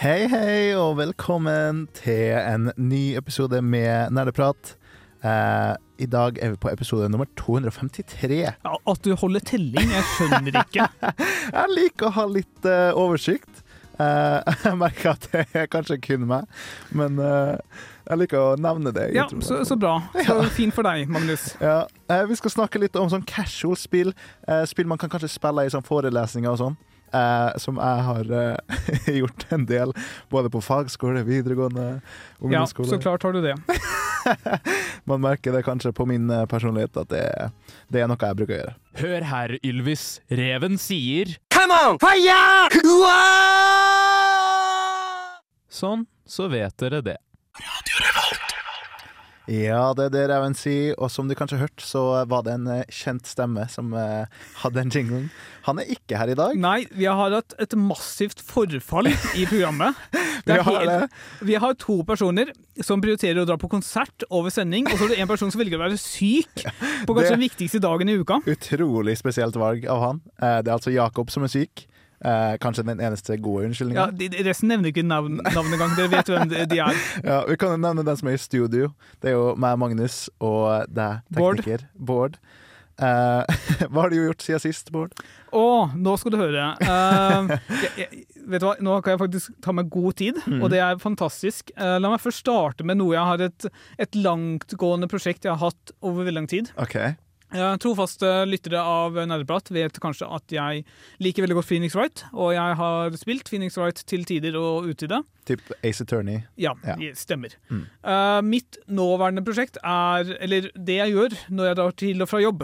Hei, hei, og velkommen til en ny episode med Nerdeprat. Eh, I dag er vi på episode nummer 253. Ja, at du holder telling, jeg skjønner ikke. Jeg liker å ha litt eh, oversikt. Eh, jeg merker at det er kanskje kun meg, men eh, jeg liker å nevne det. Ja, så, så bra. Så fint for deg, Magnus. Ja, eh, vi skal snakke litt om sånn casual spill. Eh, spill man kan kanskje spille i sånn forelesninger og sånn. Eh, som jeg har eh, gjort en del, både på fagskole, videregående, Ja, så klart har du det. Man merker det kanskje på min eh, personlighet at det, det er noe jeg bruker å gjøre. Hør her, Ylvis. Reven sier Sånn, så vet dere det. Ja, det er det Reven sier, og som du kanskje har hørt, så var det en eh, kjent stemme som eh, hadde en jinglen. Han er ikke her i dag. Nei, vi har hatt et massivt forfall i programmet. Vi har helt- vi har to personer som prioriterer å dra på konsert over sending, og så er det en person som velger å være syk på kanskje den viktigste dagen i uka. Utrolig spesielt valg av han. Eh, det er altså Jakob som er syk. Eh, kanskje den eneste gode Ja, de, de- resten nevner ikke navn, navn engang. Dere vet hvem de- de er. Ja, vi kan jo nevne den som er i studio. Det er jo meg, Magnus, og deg, Bård. tekniker. Bård. Eh, hva har du gjort siden sist, Bård? Å, nå skal du høre. Eh, jeg, jeg, vet du hva? Nå kan jeg faktisk ta meg god tid, Mm. og det er fantastisk. Eh, la meg først starte med noe jeg har et, et langtgående prosjekt jeg har hatt over veldig lang tid. OK. Trofaste lyttere av Nerdeprat vet kanskje at jeg liker veldig godt Phoenix Wright, og jeg har spilt Phoenix Wright til tider og utide. Typ Ace Attorney. Ja, Ja. stemmer. Mm. Uh, mitt nåværende prosjekt er Eller det jeg gjør når jeg drar til og fra jobb.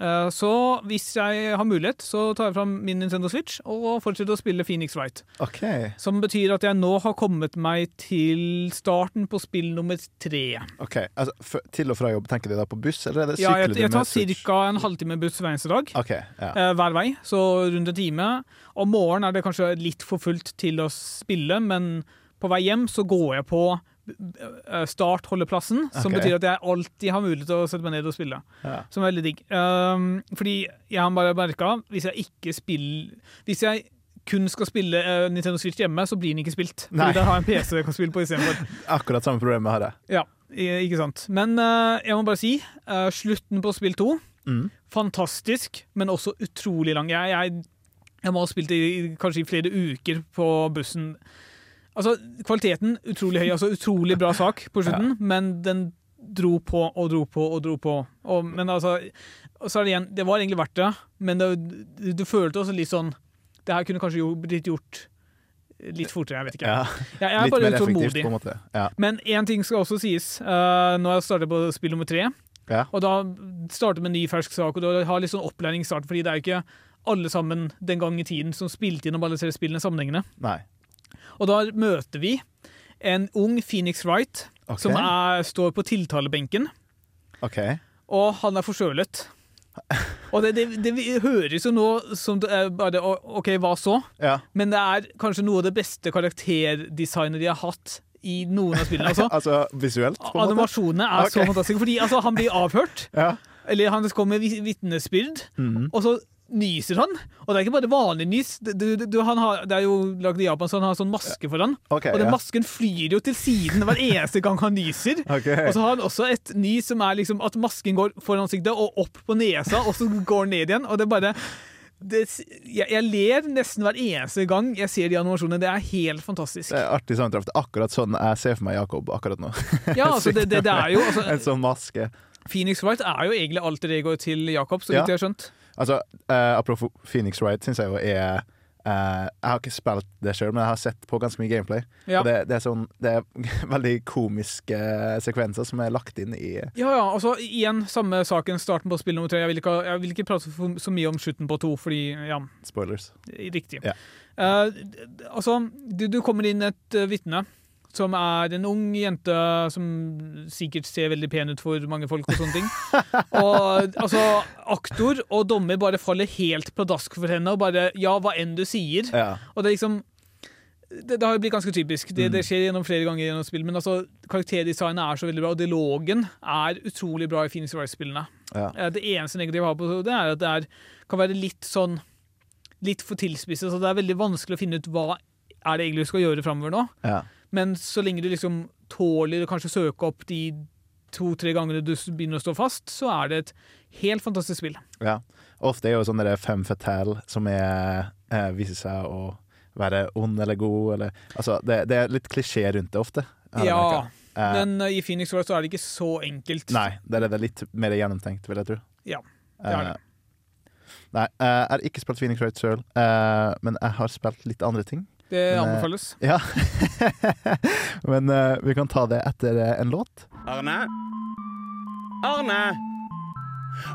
Eh, så hvis jeg har mulighet, så tar jeg fram min Nintendo Switch og fortsetter å spille Phoenix Wright. Okay. Som betyr at jeg nå har kommet meg til starten på spill nummer tre. ok altså, Til og fra jobb, tenker du da på buss, eller er det Ja, sykler jeg, jeg tar ca. en halvtime buss hver eneste dag. Okay, Ja. eh, hver vei, så rundt en time. Om morgenen er det kanskje litt for fullt til å spille, men på vei hjem så går jeg på eh, startholdeplassen, som Ok. betyr at jeg alltid har mulighet til å sette meg ned og spille. Ja. Som er veldig digg. Um, fordi jeg har bare merka hvis jeg ikke spiller Hvis jeg kun skal spille uh, Nintendo Switch hjemme, så blir den ikke spilt. Nei. Fordi da har jeg en PC jeg kan spille på istedenfor. Akkurat samme problemet har jeg. Ja, ikke sant. Men uh, jeg må bare si, uh, slutten på spill to Mm. fantastisk, men også utrolig lang. Jeg, jeg, jeg må ha spilt i- kanskje i flere uker på bussen. Altså, kvaliteten utrolig høy, altså utrolig bra sak på slutten, men den dro på og dro på og dro på. Og, men altså, så er det igjen, det var egentlig verdt det, men det, du, følte også litt sånn, det her kunne kanskje blitt gjort litt fortere, jeg vet ikke. Ja. Jeg, jeg er Litt bare mer effektivt, på en måte. Ja. Men én ting skal også sies. Uh, nå har jeg startet på spill nummer tre. Ja. Og da starter med en ny fersk sak, og da har litt sånn opplæringsstart, fordi det er jo ikke alle sammen den gang i tiden som spilte inn og alle tre spillene sammenhengende. Nei. Og da møter vi en ung Phoenix Wright okay. som er, står på tiltalebenken, Okay. og han er forkjølet. Og det, det, det høres jo nå som det er bare OK, hva så? Ja. Men det er kanskje noe av det beste karakterdesignet de har hatt i noen av spillene. Altså, Altså visuelt, på en måte? Animasjonene er så fantastiske. Fordi altså, han blir avhørt, Ja. eller han kommer med vitnesbyrd, mm -hmm. og så nyser han. Og det er ikke bare vanlig nys. Det, du, du, han har, det er jo lagd i Japan, så han har sånn maske foran. Okay, Og den ja. masken flyr jo til siden hver eneste gang han nyser. Okay. Og så har han også et nys som er liksom at masken går foran ansiktet og opp på nesa, og så går den ned igjen. Og det er bare det, jeg, jeg ler nesten hver eneste gang jeg ser de animasjonene. Det er helt fantastisk. Det er artig sammentreff. Er akkurat sånn jeg ser for meg Jakob akkurat nå. Ja, altså, det, det, det er jo altså, en sånn maske. Phoenix Wright er jo egentlig alter går til Jakob, så Ja. vidt jeg har skjønt. Altså, uh, Apropos Phoenix Wright, syns jeg jo er uh, jeg har ikke spilt det sjøl, men jeg har sett på ganske mye gameplay. Ja. Og det, det, er sånn, det er veldig komiske sekvenser som er lagt inn i Ja, ja, altså igjen samme saken, starten på spill nummer tre. Jeg vil ikke, jeg vil ikke prate for, så mye om slutten på to, fordi ja, spoilers. riktig. Ja. Eh, d- altså, du, du kommer inn et uh, vitne som er en ung jente som sikkert ser veldig pen ut for mange folk og sånne ting. Og altså, aktor og dommer bare faller helt pladask for henne og bare ja, hva enn du sier. Ja. Og det er liksom det, det har jo blitt ganske typisk. Det, Mm. det skjer gjennom flere ganger gjennom spill, men altså, karakterdesignet er så veldig bra, og dialogen er utrolig bra i Phoenix Rice-spillene. Ja. Det eneste negative jeg har på det, er at det er, kan være litt sånn Litt for tilspisset, så det er veldig vanskelig å finne ut hva er det egentlig du skal gjøre framover nå. Ja. Men så lenge du liksom tåler å kanskje søke opp de to-tre gangene du begynner å stå fast, så er det et helt fantastisk spill. ja. Ofte er jo sånne det fem fatale som er, eh, viser seg å være ond eller god, eller Altså, det, det er litt klisjé rundt det ofte. Ja. Eh, men eh, i Phoenix Wright så er det ikke så enkelt. Nei, der er det litt mer gjennomtenkt, vil jeg tro. Ja, det er det. Eh, Nei, eh, jeg har ikke spilt Phoenix Wright sjøl, men jeg har spilt litt andre ting. Det Men, eh, anbefales. Ja. men uh, vi kan ta det etter eh, en låt. Arne? Arne!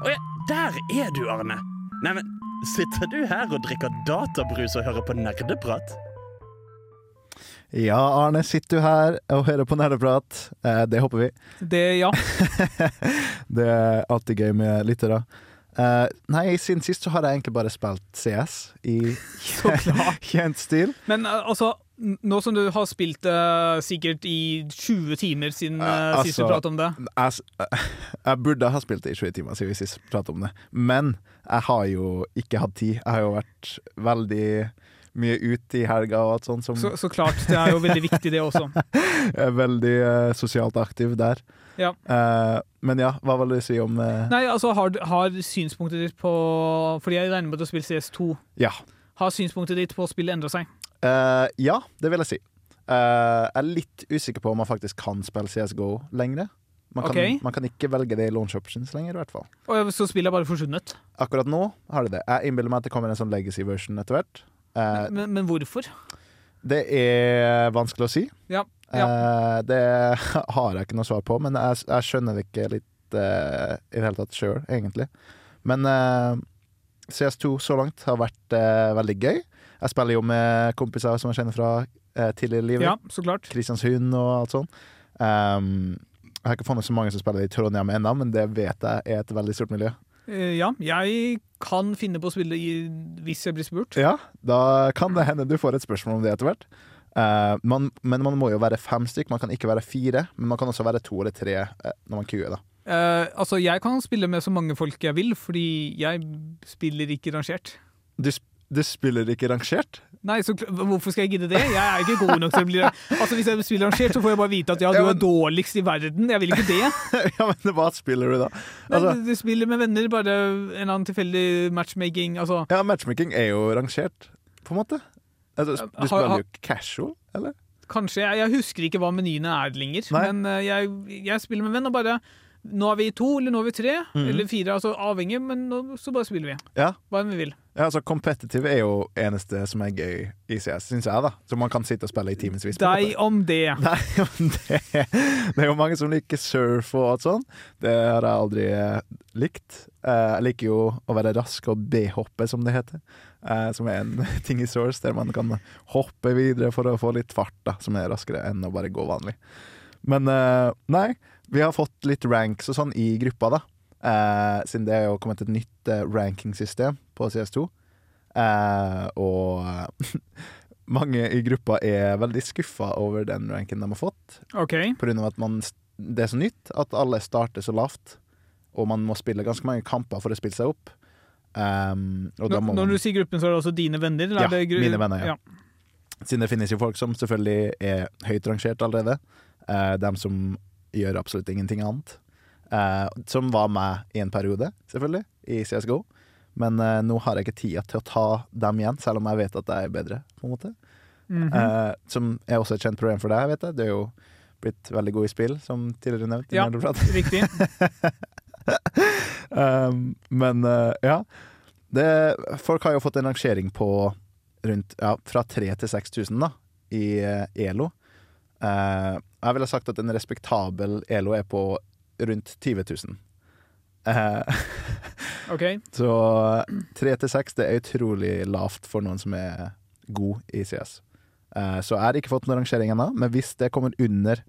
Å ja, der er du, Arne. Neimen, sitter du her og drikker databrus og hører på nerdeprat? Ja, Arne, sitter du her og hører på nerdeprat? Eh, det håper vi. Det, ja. det er alltid gøy med lyttere. Eh, nei, siden sist så har jeg egentlig bare spilt CS i kjent stil. Men uh, altså, nå som du har spilt det sikkert i 20 timer siden eh, sist du altså- pratet om det Jeg, jeg burde ha spilt det i 20 timer siden vi sist pratet om det, men jeg har jo ikke hatt tid. Jeg har jo vært veldig mye ute i helga og alt sånt som så, så klart, det er jo veldig viktig, det også. jeg er veldig sosialt aktiv der. Ja. Uh, men ja, hva vil du si om uh... Nei, altså, har, har synspunktet ditt på Fordi jeg regner med at du spiller CS2. Ja. Har synspunktet ditt på spillet endra seg? Uh, ja, det vil jeg si. Jeg er litt usikker på om man faktisk kan spille CSGO lenger. Man kan, Ok. man kan ikke velge det i launch options lenger, i hvert fall. Og så spillet er bare forsvunnet. Akkurat nå har det det. Jeg innbiller meg at det kommer en sånn legacy version etter hvert. Men, men hvorfor? det er vanskelig å si. Ja, Eh, det har jeg ikke noe svar på, men jeg, jeg skjønner det ikke litt eh, i det hele tatt sjøl, egentlig. Men eh, CS2 så langt har vært eh, veldig gøy. Jeg spiller jo med kompiser som jeg kjenner fra eh, tidligere i livet. Ja, så klart. Kristiansund og alt sånt. Um, jeg har ikke funnet så mange som spiller i Trondheim ennå, men det vet jeg er et veldig stort miljø. Ja, jeg kan finne på å spille i, hvis jeg blir spurt. Ja, da kan det hende du får et spørsmål om det etter hvert. Eh, man, men man må jo være fem stykk, man kan ikke være fire. Men man kan også være to eller tre uh, når man queuer, da. uh, altså, jeg kan spille med så mange folk jeg vil, fordi jeg spiller ikke rangert. Du, sp- du spiller ikke rangert? Nei, så Hvorfor skal jeg gidde det? Jeg er ikke god nok til å bli Altså, Hvis jeg spiller rangert, så får jeg bare vite at ja, du er dårligst i verden. Jeg vil ikke det. ja, men hva spiller du da? Altså... Nei, du spiller med venner, bare en annen tilfeldig matchmaking. Altså, ja, matchmaking er jo rangert, på en måte. Altså, du spør jo casual, eller? kanskje Jeg, jeg husker ikke hva menyene er lenger, Nei. men eh, jeg, jeg spiller med venn og bare Nå er vi to, eller nå er vi tre, mm. eller fire. altså Avhengig, men nå, så bare spiller vi. Ja. Hva enn vi vil. Ja, altså Competitive er jo eneste som er gøy i CS, syns jeg, da. Så man kan sitte og spille i timevis. Deg om det. Nei, om det, det er jo mange som liker surf og alt sånt. Det har jeg aldri eh, likt. Eh, jeg liker jo å være rask og B-hoppe, som det heter. Eh, som er en ting i Source der man kan hoppe videre for å få litt fart, da, som er raskere enn å bare gå vanlig. Men nei, vi har fått litt ranks og sånn i gruppa, da. Eh, siden det er jo kommet et nytt eh, rankingsystem på CS2. Eh, og mange i gruppa er veldig skuffa over den ranken de har fått. Okay. På grunn av at man, det er så nytt at alle starter så lavt, og man må spille ganske mange kamper for å spille seg opp. Um, Når, man, du sier gruppen, så er det også dine venner? Ja, mine venner, ja. Siden det finnes jo folk som selvfølgelig er høyt rangert allerede. Uh, dem som gjør absolutt ingenting annet. Eh, som var med i en periode, selvfølgelig, i CSGO. Men eh, nå har jeg ikke tida til å ta dem igjen, selv om jeg vet at jeg er bedre. på en måte Mhm. Eh, Som er også et kjent problem for deg, vet jeg. Du er jo blitt veldig god i spill, som tidligere nevnt. Ja. Riktig. um, men ja. Det, folk har jo fått en rangering på rundt ja, fra 3000 til 6000 da, i ELO. Jeg ville sagt at en respektabel ELO er på rundt 20 000. Eh, OK. så tre til seks det er utrolig lavt for noen som er god i CS. Eh, så jeg har ikke fått noen rangering ennå, men hvis det kommer under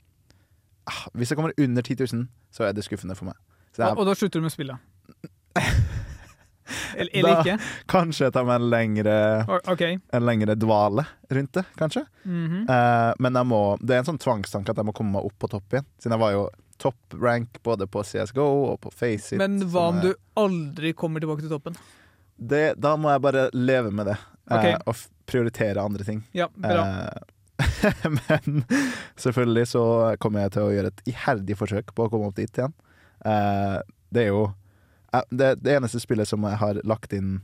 ah, Hvis det kommer under 10 000, så er det skuffende for meg. Så jeg, Og, og da slutter du med spillet? Eller, eller ikke? kanskje jeg tar meg en lengre, okay. En lengre dvale rundt det, kanskje. Mhm. Eh, men må, det er en sånn tvangstanke at jeg må komme meg opp på topp igjen. Siden jeg var jo topp rank både på CSGO og på Faceit. Men hva om er... du aldri kommer tilbake til toppen? det, Da må jeg bare leve med det. eh, og prioritere andre ting. Ja, bra. Eh, men selvfølgelig så kommer jeg til å gjøre et iherdig forsøk på å komme opp dit igjen. Eh, det er jo eh, det, det eneste spillet som jeg har lagt inn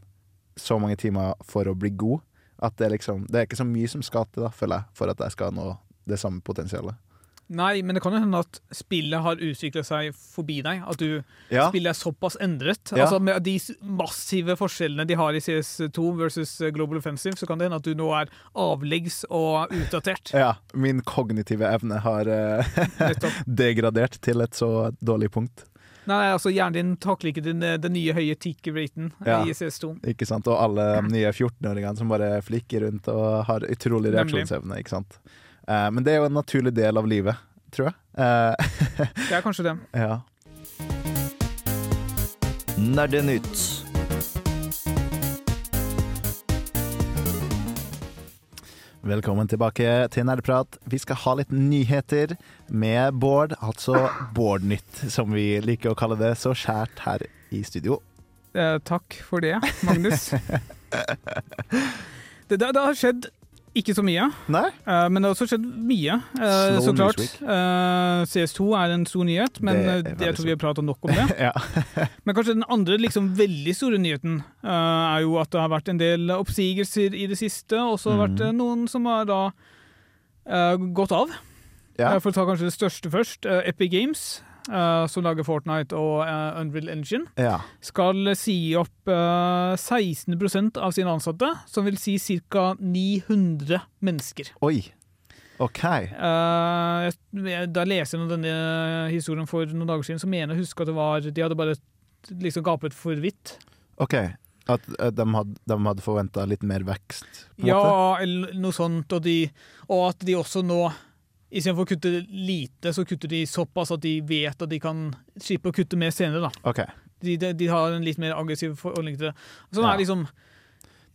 så mange timer for å bli god, at det, liksom, det er ikke så mye som skal til, da, føler jeg, for at jeg skal nå det samme potensialet. Nei, men det kan jo hende at spillet har utvikla seg forbi deg. At du Ja, spillet er såpass endret. Ja. Altså Med de massive forskjellene de har i CS2 versus Global Offensive, så kan det hende at du nå er avleggs og utdatert. ja, min kognitive evne har eh, degradert til et så dårlig punkt. Nei, altså Hjernen din takler ikke den, den nye høye tick-raten Ja. i CS2. Ikke sant? Og alle nye 14-åringene som bare flikker rundt og har utrolig reaksjonsevne. Ikke sant? Eh, men det er jo en naturlig del av livet, tror jeg. Eh, Det er kanskje det. ja. Nerdenytt. Velkommen tilbake til Nerdprat. Vi skal ha litt nyheter med Bård, altså Bårdnytt, som vi liker å kalle det så skjært her i studio. Eh, takk for det, Magnus. det, det, det har skjedd ikke så mye, Nei? Uh, men det har også skjedd mye. Uh, så klart. Uh. Eh, CS2 er en stor nyhet, men Det jeg tror vi har pratet nok om det. ja. Men kanskje den andre liksom veldig store nyheten er jo at det har vært en del oppsigelser i det siste, og så har det vært Mhm. eh, noen som har da gått av. ja. For å ta kanskje det største først. Epic Games, eh, som lager Fortnite og uh, Unreal Engine, ja. skal si opp uh, 16 av sine ansatte, som vil si ca. 900 mennesker. Oi. OK. Eh, da jeg leste jeg denne historien for noen dager siden, så mener jeg å huske at det var De hadde bare liksom gapet for vidt. ok At eh, de hadde, de hadde forventa litt mer vekst, en måte? Ja, eller noe sånt. Og, de, og at de også nå Istedenfor å kutte lite, så kutter de såpass at de vet at de kan slippe å kutte mer senere. da. Okay. De, de, de har en litt mer aggressiv holdning til det. Sånn Ja. er liksom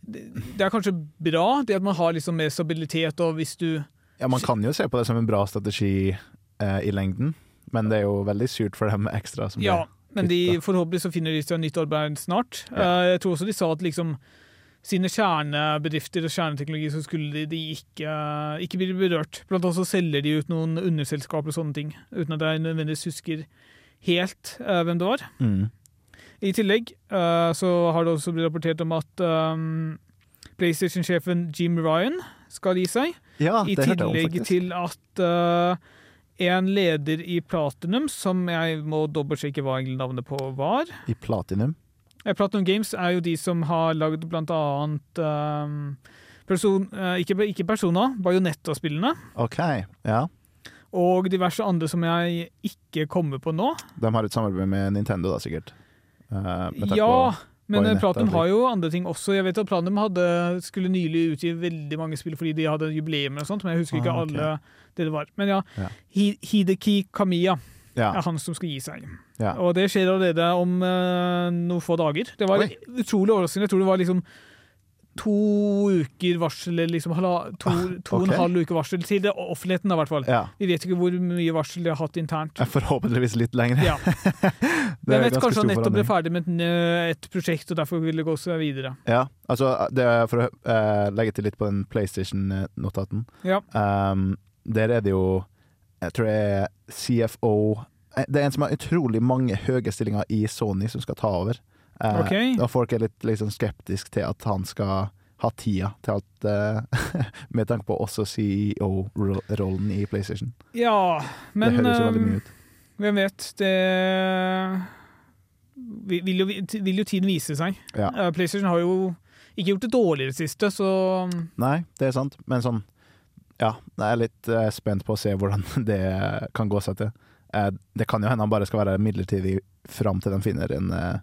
det, det er kanskje bra det at man har liksom mer stabilitet, og hvis du Ja, man kan jo se på det som en bra strategi eh, i lengden, men det er jo veldig surt for dem ekstra som Ja, men de, forhåpentlig så finner de seg nytt arbeid snart. Ja. Uh, Jeg tror også de sa at liksom sine kjernebedrifter og kjerneteknologi så skulle de, ikke, ikke bli berørt. Blant annet så selger de ut noen underselskaper og sånne ting, uten at jeg nødvendigvis husker helt uh, hvem det var. Mm. I tillegg uh, så har det også blitt rapportert om at um, PlayStation-sjefen Jim Ryan skal gi seg. Ja, I jeg om, tillegg til at uh, en leder i Platinum, som jeg må dobbeltsjekke hva navnet på var I Platinum. Eh, Platinum Games er jo de som har lagd blant annet um, person, eh, ikke, ikke Persona, Bajonetta-spillene, OK. Ja. og diverse andre som jeg ikke kommer på nå. De har et samarbeid med Nintendo, da, sikkert. Uh, Ja, på- men Platinum har jo andre ting også. Jeg vet at Platinum hadde, skulle nylig utgi veldig mange spill fordi de hadde jubileum, og sånt, men jeg husker ikke Ah, okay. alle det det var. Men ja, Ja. Hideki Kamiya ja. er han som skal gi seg. Ja. Og det skjer allerede om uh, noen få dager. Det var Oi. utrolig overraskende. Jeg tror det var liksom to uker varsel, eller liksom halva, to, to og en halv uke varsel til det offentligheten, i hvert fall. ja. Vi vet ikke hvor mye varsel de har hatt internt. Eh, Forhåpentligvis litt lenger. Ja. Det Men jeg vet kanskje han nettopp ble ferdig med et, prosjekt, og derfor vil det gå seg videre. Ja, altså det for å uh, legge til litt på den PlayStation-notaten. Ja. Um, der er det jo Jeg tror det er CFO eh, Det er en som har utrolig mange høye stillinger i Sony som skal ta over. Eh, Ok. Og folk er litt liksom skeptiske til at han skal ha tida til alt, eh, med tanke på også CEO-rollen i PlayStation. Ja, men det høres jo veldig mye ut. hvem vet? Det vil jo, vil jo tiden vise seg. Ja. PlayStation har jo ikke gjort det dårligere siste, så Nei, det er sant, men sånn Ja, jeg er litt eh, spent på å se hvordan det kan gå seg til. Eh, det kan jo hende han bare skal være midlertidig fram til de finner en eh,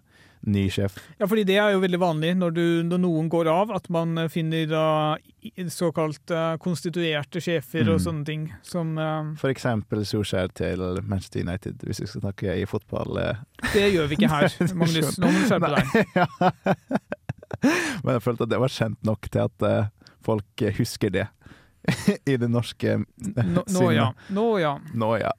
ny sjef. Ja, fordi det er jo veldig vanlig når, du, når noen går av, at man finner uh, såkalt uh, konstituerte sjefer og Mm. sånne ting som uh, For eksempel Solskjær til Manchester United, hvis vi skal snakke i fotball. Det gjør vi ikke her, Magnus. Nå må du skjerpe deg. Men jeg følte at det var kjent nok til at folk husker det i det norske Nå, nå ja. Nå ja. Nå, ja.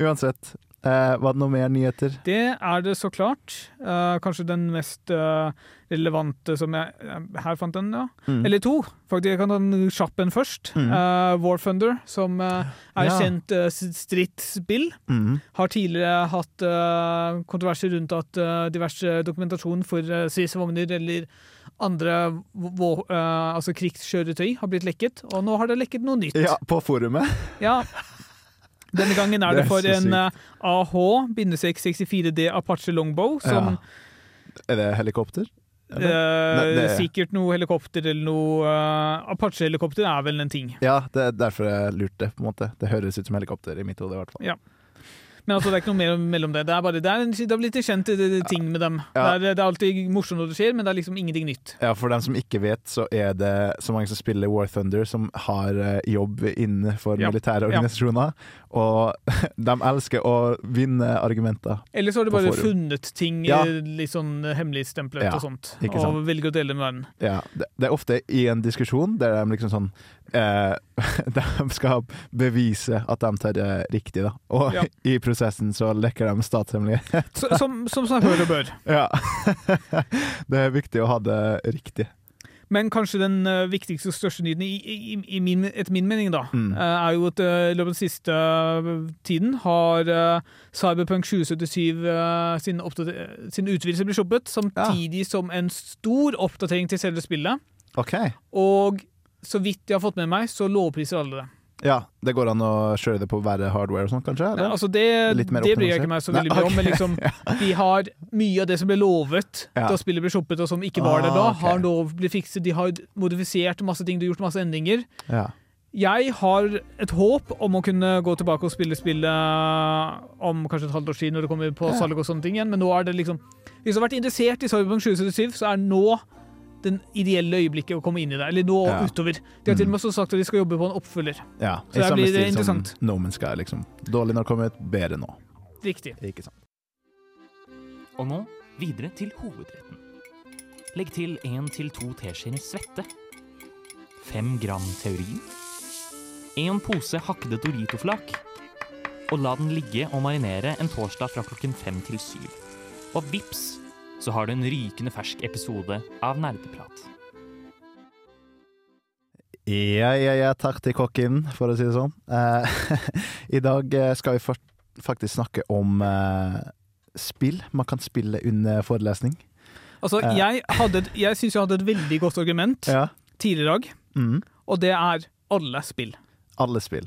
Uansett, eh, var det noe mer nyheter? Det er det så klart. Eh, kanskje den mest eh, relevante som jeg eh, Her fant den, ja. Mm. Eller to. Faktisk, jeg kan ta den kjapp en først. Mm. Eh, War Thunder, som eh, er Ja. kjent stridsspill. Mm. har tidligere hatt kontroverser rundt at diverse dokumentasjon for stridsvogner eller andre uh, altså krigskjøretøy har blitt lekket, og nå har det lekket noe nytt. Ja, på forumet. Ja. Denne gangen er Det det, er for en uh, AH-64D Apache Longbow, som Er det helikopter? uh, Nei, det- sikkert noe helikopter eller noe Apache-helikopter er vel en ting. Ja, det er derfor jeg lurte, på en måte. Det høres ut som helikopter i mitt hode, i hvert fall. Ja. Men altså, det er ikke noe mer mellom det. Det er bare, det er en, det har blitt en kjent eh, ting med dem. Ja. Det, er, det er alltid morsomt når det skjer, men det er liksom ingenting nytt. Ja, For dem som ikke vet, så er det så mange som spiller War Thunder, som har eh, jobb innenfor Ja. militære Ja. organisasjoner. Og de elsker å vinne argumenter. Eller så har de bare funnet ting Ja. eh, litt sånn hemmeligstemplet Ja, og sånt, og velger å dele med verden. Ja, det, er ofte i en diskusjon der de liksom sånn eh, De skal bevise at de tar det riktig, da. Og Ja. i prosessen så lekker de statshemmelighet. Som, som seg hør og bør. Ja. det er viktig å ha det riktig. Men kanskje den eh, viktigste og største nyheten, i, i, i min, etter min mening, da, Mm. eh, er jo at eh, i løpet av den siste eh, tiden har eh, Cyberpunk 2077 eh, sin, sin utvidelse blitt shoppet, samtidig som en stor oppdatering til selve spillet. OK. Og så vidt jeg har fått med meg, så lovpriser alle det. Ja, det går an å kjøre det på verre hardware og sånn, kanskje? Nei, Eller? altså det, det bryr jeg ikke meg så veldig mye om, men liksom, de har mye av det som ble lovet Ja. da spillet ble shoppet, og som ikke var der da, okay. har nå blitt fikset. De har modifisert masse ting, de har gjort masse endringer. Ja. Jeg har et håp om å kunne gå tilbake og spille spillet om kanskje et halvt års tid, når det kommer på salg og sånne ting igjen, men nå er det liksom Hvis du har vært interessert i Cyberpunk 2077, så er nå den ideelle øyeblikket å komme inn i det. Eller nå Ja. utover. De har til og med også sagt at de skal jobbe på en oppfølger. ja. Så samme blir interessant. som No Man's Sky, liksom. Dårlig når det kommer ut, bedre nå. Riktig. Ikke sant. Og nå videre til hovedretten. Legg til én til to teskjeer svette. Fem gram teorin. En pose hakkede Dorito-flak. Og la den ligge og marinere en torsdag fra klokken fem til syv. Og vips, så har du en rykende fersk episode av Nerdeprat. Ja, ja, ja, takk til kokken, for å si det sånn. Eh, I dag eh, skal vi faktisk snakke om eh, spill. Man kan spille under forelesning. Altså, Ja. jeg, hadde, jeg syns jeg hadde et veldig godt argument Ja. tidligere i dag, Mm. og det er alle spill. Alle spill.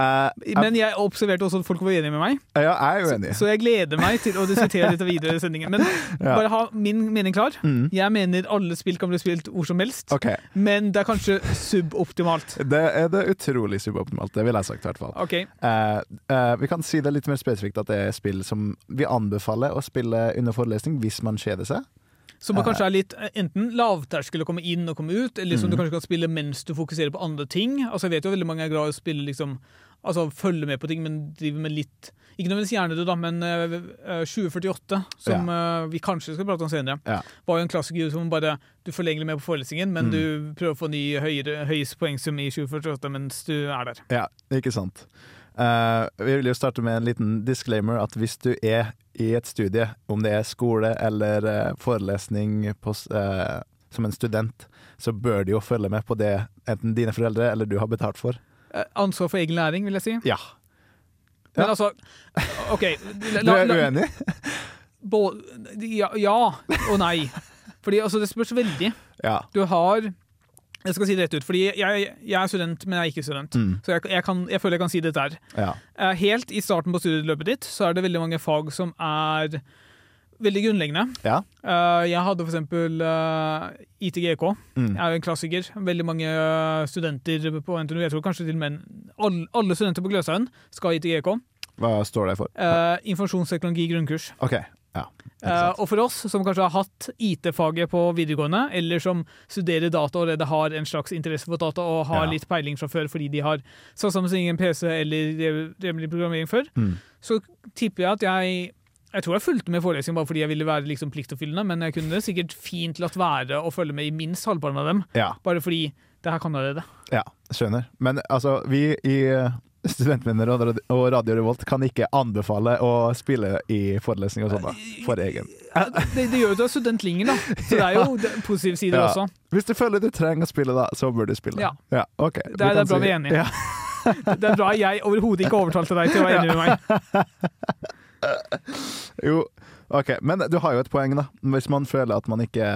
Eh, Men jeg observerte også at folk var enige med meg, ja, jeg er uenig. så jeg gleder meg til å diskutere dette videre i sendingen. Men Ja. bare ha min mening klar. Mm. Jeg mener alle spill kan bli spilt hvor som helst, okay. men det er kanskje suboptimalt. Det er det utrolig suboptimalt. Det ville jeg sagt, i hvert fall. Okay. Uh, uh, vi kan si det litt mer spesifikt at det er spill som vi anbefaler å spille under forelesning hvis man kjeder seg. Som kanskje er litt eh, enten lavterskel å komme inn og komme ut, eller som Mm. du kanskje kan spille mens du fokuserer på andre ting. Altså Jeg vet jo veldig mange er glad i å spille liksom Altså følge med på ting, men driver med litt Ikke nødvendigvis hjernedød, da, men eh, eh, 2048, som eh, vi kanskje skal prate om senere, Ja. var jo en klassiker som bare Du får lenger med på forelesningen, men Mm. du prøver å få ny høyere, høyeste poengsum i 2048 mens du er der. Ja, ikke sant. Uh, vi vil jo starte med en liten disclaimer at hvis du er i et studie, om det er skole eller eh, forelesning på, eh, som en student, så bør du jo følge med på det enten dine foreldre eller du har betalt for. Eh, Ansvar for egen læring, vil jeg si. Ja. Men Ja. altså OK. la- Du er uenig? Ja, ja og nei. Fordi altså, det spørs veldig. Ja. Du har Jeg skal si det rett ut, fordi jeg, jeg er student, men jeg er ikke student. Mm. Så jeg, jeg, kan, jeg føler jeg kan si dette her. ja. Eh, Helt i starten på studieløpet ditt så er det veldig mange fag som er veldig grunnleggende. Ja. Uh, jeg hadde for eksempel eh, ITGK. Mm. er jo en klassiker. Veldig mange eh, studenter på NTNU, jeg tror kanskje til og med alle, alle studenter på Gløshaugen skal ha ITGK. Hva står det for? Uh, informasjonsteknologi grunnkurs. OK. Ja. og for oss som kanskje har hatt IT-faget på videregående, eller som studerer data og allerede har en slags interesse for data og har Ja. litt peiling fra før fordi de har satt sammen sin egen PC eller programmering før, Mm. så tipper jeg at jeg jeg tror jeg fulgte med forelesningen bare fordi jeg ville være liksom pliktoppfyllende, men jeg kunne sikkert fint latt være å følge med i minst halvparten av dem, Ja. bare fordi det her kan jeg allerede. Ja, skjønner. Men altså, vi i eh, Studentvenner og Radio Revolt kan ikke anbefale å spille i forelesning og sånn. For egen. Det, det gjør jo at du er student lenger, da. Så det er jo det- positive sider Ja. også. Hvis du føler du trenger å spille, da, så bør du spille. Ja. ok. Det er- det er bra vi er enige. Ja. Det er bra jeg overhodet ikke overtalte deg til å være enig med meg. Jo, ok. Men du har jo et poeng, da. Hvis man føler at man ikke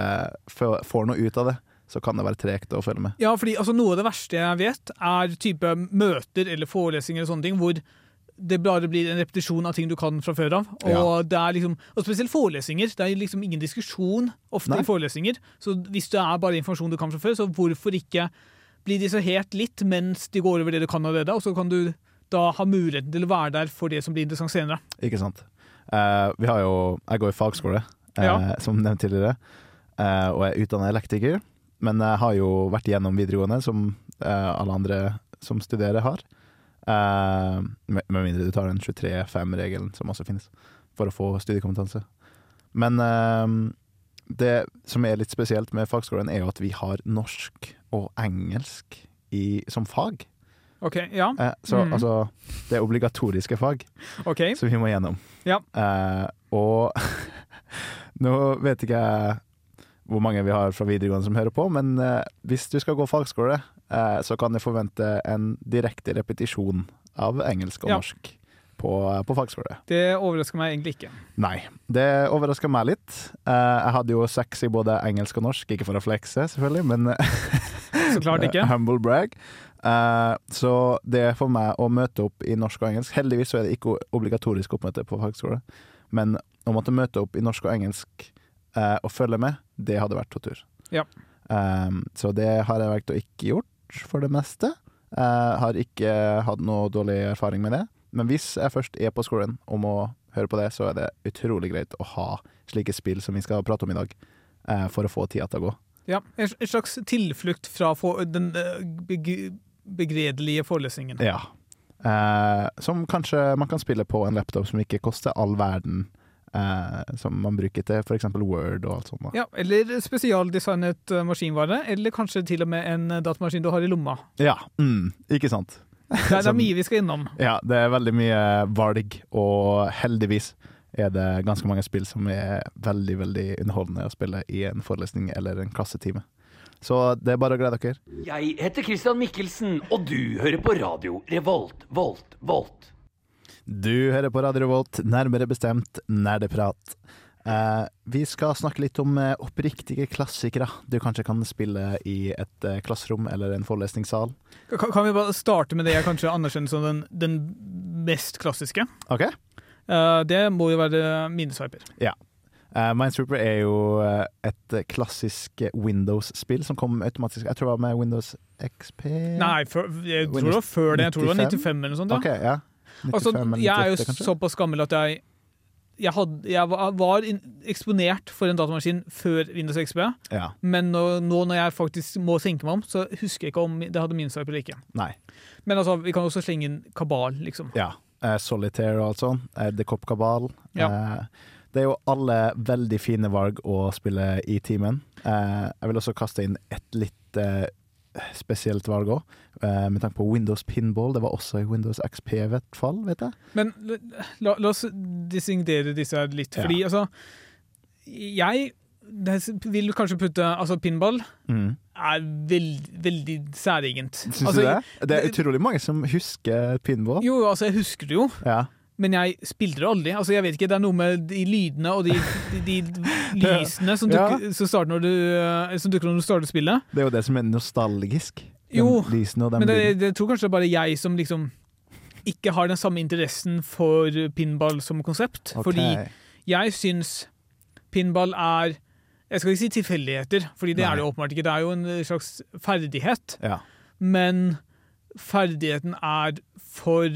får noe ut av det, så kan det være tregt å følge med. Ja, fordi altså, Noe av det verste jeg vet, er type møter eller forelesninger og sånne ting, hvor det bare blir en repetisjon av ting du kan fra før av. Og, Ja. det er liksom, og spesielt forelesninger. Det er liksom ingen diskusjon ofte Nei. i forelesninger. Så hvis det er bare informasjon du kan fra før, så hvorfor ikke bli distrahert litt mens de går over det du kan allerede, og så kan du da ha muligheten til å være der for det som blir interessant senere. Ikke sant. Uh, vi har jo Jeg går i fagskole, uh, Ja. som nevnt tidligere, uh, og er utdannet elektriker. Men jeg har jo vært igjennom videregående, som alle andre som studerer, har. Med, mindre du tar den 23-5-regelen, som også finnes, for å få studiekompetanse. Men det som er litt spesielt med fagskolen, er jo at vi har norsk og engelsk i, som fag. OK, ja. Eh, så mm. altså Det er obligatoriske fag okay. som vi må gjennom. Ja. Eh, og nå vet ikke jeg hvor mange vi har fra videregående som hører på, men eh, hvis du skal gå fagskole, eh, så kan du forvente en direkte repetisjon av engelsk og Ja. norsk på, på fagskole. Det overrasker meg egentlig ikke. Nei, det overrasker meg litt. Eh, jeg hadde jo sex i både engelsk og norsk, ikke for å flekse, selvfølgelig, men Så klart ikke. Humble brag. Eh, så det er for meg å møte opp i norsk og engelsk Heldigvis så er det ikke obligatorisk oppmøte på fagskole, men å måtte møte opp i norsk og engelsk eh, og følge med, det hadde vært tortur. Ja. Eh, så det har jeg valgt å ikke gjort, for det meste. Jeg har ikke hatt noe dårlig erfaring med det. Men hvis jeg først er på skolen og må høre på det, så er det utrolig greit å ha slike spill som vi skal prate om i dag, for å få tida til å gå. Ja, En slags tilflukt fra den begredelige forelesningen. Ja. Eh, som kanskje man kan spille på en laptop som ikke koster all verden, eh, som man bruker til f.eks. Word og alt sånt. Da. Ja, Eller spesialdesignet eh, maskinvare, eller kanskje til og med en eh, datamaskin du har i lomma. Ja, mm, ikke sant? Det er, det mye vi skal innom. Ja, det er veldig mye valg, og heldigvis er det ganske mange spill som er veldig, veldig underholdende å spille i en forelesning eller en klassetime. Så det er bare å glede dere. Jeg heter Christian Mikkelsen, og du hører på radio Revolt, Volt, Volt. Du hører på Radio Revolt, nærmere bestemt Nerdeprat. Eh, vi skal snakke litt om eh, oppriktige klassikere du kanskje kan spille i et eh, klasserom eller en forelesningssal. Kan, kan vi bare starte med det jeg kanskje anerkjenner som den, den mest klassiske? OK? Eh, det må jo være Minesviper. Uh, Minesweeper er jo eh, et klassisk Windows-spill som kom automatisk Jeg tror det var med Windows XP? Nei, for, jeg tror det var før det. Jeg tror det var 95 95 eller noe sånt. Ja. Okay, ja. 95 Altså, eller jeg er jo kanskje? såpass gammel at jeg jeg, hadde, jeg var, in, eksponert for en datamaskin før Windows XP, Ja. men nå, nå når jeg faktisk må tenke meg om, så husker jeg ikke om det hadde Minesviper eller ikke. Nei. Men altså, vi kan også slenge inn Kabal, liksom. Ja. Uh, Solitaire og alt sånt. Uh, The Cop Kabal. Ja. Eh, det er jo alle veldig fine valg å spille i timen. Eh, jeg vil også kaste inn et litt eh, spesielt valg òg, med tanke på Windows Pinball. Det var også i Windows XP, i hvert fall, vet jeg. Men la, la oss designere disse her litt, Ja. fordi altså Jeg det vil kanskje putte Altså, pinball Mm. er veld, veldig særegent. Syns altså, du det? Det er utrolig mange som husker pinball. Jo, altså, jeg husker det jo, Ja. Men jeg spilte det aldri. Altså, jeg vet ikke, Det er noe med de lydene og de, de, de lysene som, dukker, ja. når du, eh, som dukker når du starter spillet. Det er jo det som er nostalgisk. Jo, Men det, det, tror kanskje det er bare jeg som liksom ikke har den samme interessen for pinball som konsept. Okay. Fordi jeg syns pinball er Jeg skal ikke si tilfeldigheter, fordi det Nei. er det åpenbart ikke. Det er jo en slags ferdighet. Ja. Men ferdigheten er for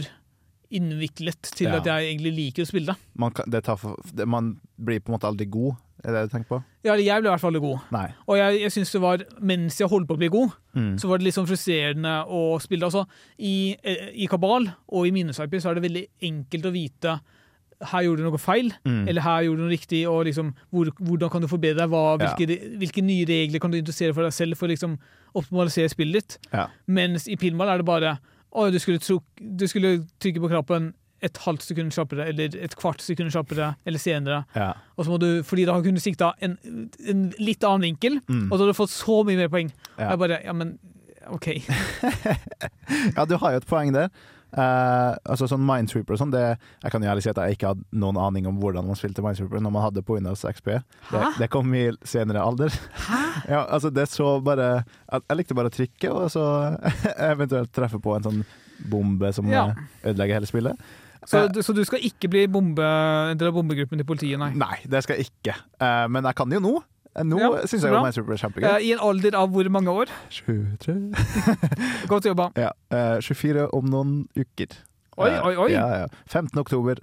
innviklet til Ja. at jeg egentlig liker å spille det. Man, kan, det tar for, det, man blir på en måte aldri god, er det det du tenker på? Ja, jeg ble i hvert fall aldri god. Nei. Og jeg, jeg synes det var, mens jeg holdt på å bli god, Mm. så var det litt sånn frustrerende å spille. Altså, i, I Kabal og i Minnesviper så er det veldig enkelt å vite her gjorde du noe feil, Mm. eller her gjorde du noe riktig, og liksom, hvor, hvordan kan du forbedre deg? Hva, Ja. hvilke, hvilke nye regler kan du interessere for deg selv for å liksom, optimalisere spillet ditt? Ja. Mens i pinball er det bare å, du, skulle tro, du skulle trykke på knappen et halvt sekund kjappere, eller et kvart sekund kjappere, eller senere. Ja. Og så må du, fordi da kunne du sikta en, en litt annen vinkel, Mm. og da hadde du fått så mye mer poeng. Og Jeg bare, ja, men OK. ja, du har jo et poeng der. Eh, altså sånn Minesweeper og sånn, det, jeg kan jo ærlig si at jeg ikke hadde noen aning om hvordan man spilte Minesweeper når man hadde på Windows XP. Det, det kom i senere alder. Ja, altså det så bare Jeg, jeg likte bare å trykke, og så eventuelt treffe på en sånn bombe som Ja. eh, ødelegger hele spillet. Så, uh, så du skal ikke bli bombe, en del av bombegruppen til politiet, nei? Nei, det skal jeg ikke. Uh, men jeg kan jo nå. Eh, Nå Ja, syns jeg bra. Minesweeper er Eh, kjempegøy. I en alder av hvor mange år? 23 Godt jobba. Ja, eh, 24 om noen uker. Oi, Eh, oi, oi. Ja, ja. 15. oktober.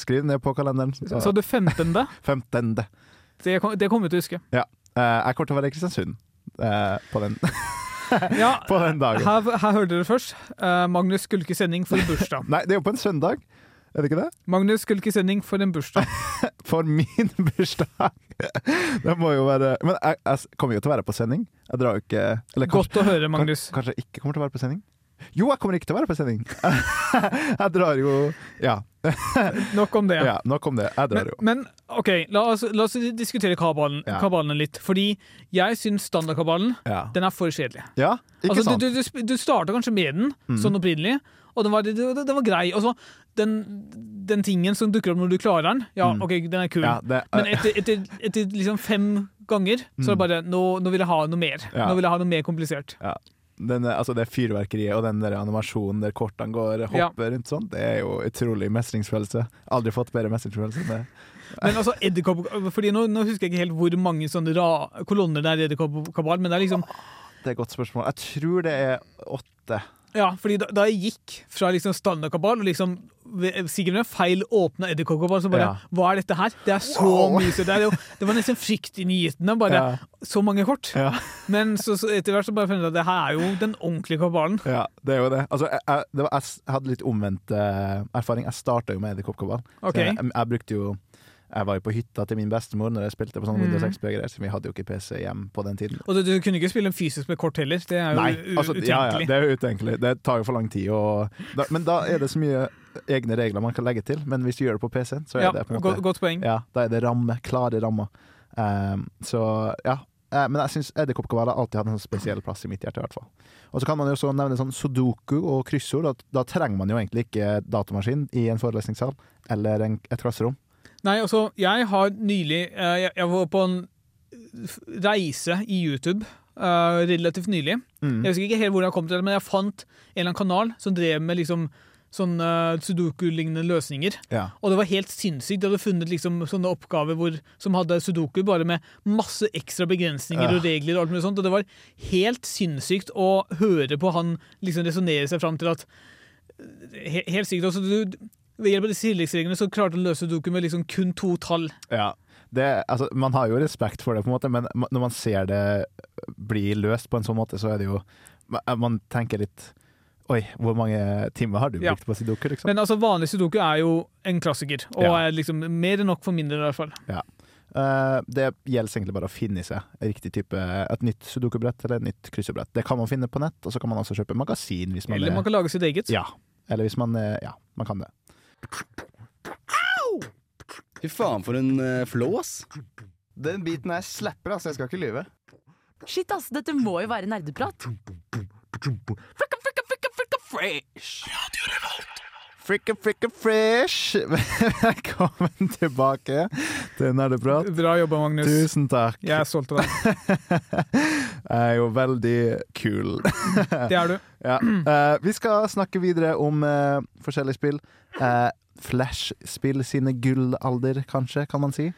Skriv ned på kalenderen. Så, Så du 15. 15. Det, kom- det kommer du til å huske. Eh, jeg kommer til å være i Kristiansund eh, på, den, Ja, på den dagen. her, her hørte dere først. Eh, Magnus skulle ikke sending for bursdag. Nei, det er jo på en søndag. Er det ikke det? Magnus skulle ikke sending for en bursdag. For min bursdag! Det må jo være Men jeg, jeg kommer jo til å være på sending. Jeg drar jo ikke Eller kanskje, Godt å høre, Magnus. kanskje jeg ikke kommer til å være på sending? Jo, jeg kommer ikke til å være på sending! Jeg drar jo Ja, Nok om det. ja nok om det. Jeg drar jo. men OK, la oss, la oss diskutere kabalen, Ja. kabalen litt. Fordi jeg syns standardkabalen Ja, den er for kjedelig. ja ikke Altså, sant? du, du, du, starta kanskje med den, Mm. sånn opprinnelig, og den var, det, det, det var grei. Og så den, den tingen som dukker opp når du klarer den, ja, Mm. OK, den er kul. ja, det, Men etter, etter, etter liksom fem ganger, så er det bare nå, nå vil jeg ha noe mer. Mm. Ja. Nå vil jeg ha noe mer komplisert. den, altså det fyrverkeriet og den der animasjonen der kortene går hopper rundt sånn, det er jo utrolig mestringsfølelse. Aldri fått bedre mestringsfølelse enn det. Men altså, edderkopp Fordi nå, nå husker jeg ikke helt hvor mange sånne ra kolonner det er i edderkoppkabal, men det er liksom Det er et godt spørsmål. Jeg tror det er åtte. Ja, fordi da, da jeg gikk fra liksom standardkabal og liksom sikkert med feil åpna edderkoppkabal, så bare Ja. Hva er dette her? Det er så Wow. mye så det, jo, det var nesten fryktinngytende. Bare Ja. så mange kort. Ja. Men så, så etter hvert så bare fant jeg at det her er jo den ordentlige kabalen. Ja, det er jo det. Altså, jeg, jeg, det var, jeg hadde litt omvendt uh, erfaring. Jeg starta jo med edderkoppkabal. Okay. Så Jeg, jeg brukte jo Jeg var jo på hytta til min bestemor når jeg spilte på sånne Mm. Windows XP-greier, så vi hadde jo ikke PC hjem på den tiden. Og du, du kunne ikke spille en fysisk med kort heller. Det er jo Nei, altså, utenkelig. ja, ja, det er jo utenkelig. Det tar jo for lang tid. å men da er det så mye egne regler man kan legge til. Men hvis du gjør det på PC-en, så er Ja, det på en måte godt poeng. Ja, da er det ramme, klare rammer. Um, så ja. Eh, Men jeg syns har alltid hatt en sånn spesiell plass i mitt hjerte. i hvert fall. Og så kan man jo også nevne sånn sudoku og kryssord. Da, da trenger man jo egentlig ikke datamaskin i en forelesningssal eller en, et klasserom. Nei, altså, jeg har nylig eh, jeg, var på en reise i YouTube eh, relativt nylig. Mm. Jeg husker ikke helt hvor jeg kom til det, men jeg fant en eller annen kanal som drev med liksom sånne sudoku-lignende løsninger. Ja. Og det var helt sinnssykt. De hadde funnet liksom sånne oppgaver hvor, som hadde sudoku, bare med masse ekstra begrensninger og regler og alt mulig sånt. Og det var helt sinnssykt å høre på han liksom resonnere seg fram til at he, Helt sikkert. Altså, du, ved hjelp av disse tilleggsreglene så klarte du å løse sudoku med liksom kun to tall. Ja. Det, altså, man har jo respekt for det, på en måte, men når man ser det bli løst på en sånn måte, så er det jo Man, man tenker litt Oi, hvor mange timer har du Ja. brukt på sudoku? Liksom? Men altså, vanlig sudoku er jo en klassiker, og Ja. er liksom mer enn nok for mindre, i hvert fall. Eh, det gjelder egentlig bare å finne seg riktig type, et nytt sudoku-brett eller et nytt kryssebrett. Det kan man finne på nett, og så kan man også kjøpe magasin hvis man Eller er man kan lage sitt eget. Ja. Eller hvis man er Ja, man kan det. Fy faen, for en uh, flås. Den biten her slapper, altså. Jeg skal ikke lyve. Shit, ass, dette må jo være nerdeprat. Fricka, fricka, fresh! Velkommen tilbake til Nerdeprat. Bra jobba, Magnus. Tusen takk. Jeg er stolt av deg. Jeg er jo veldig kul. Det er du. Ja. Uh, vi skal snakke videre om uh, forskjellige spill. Uh, Flash-spill sine gullalder, kanskje, kan man si.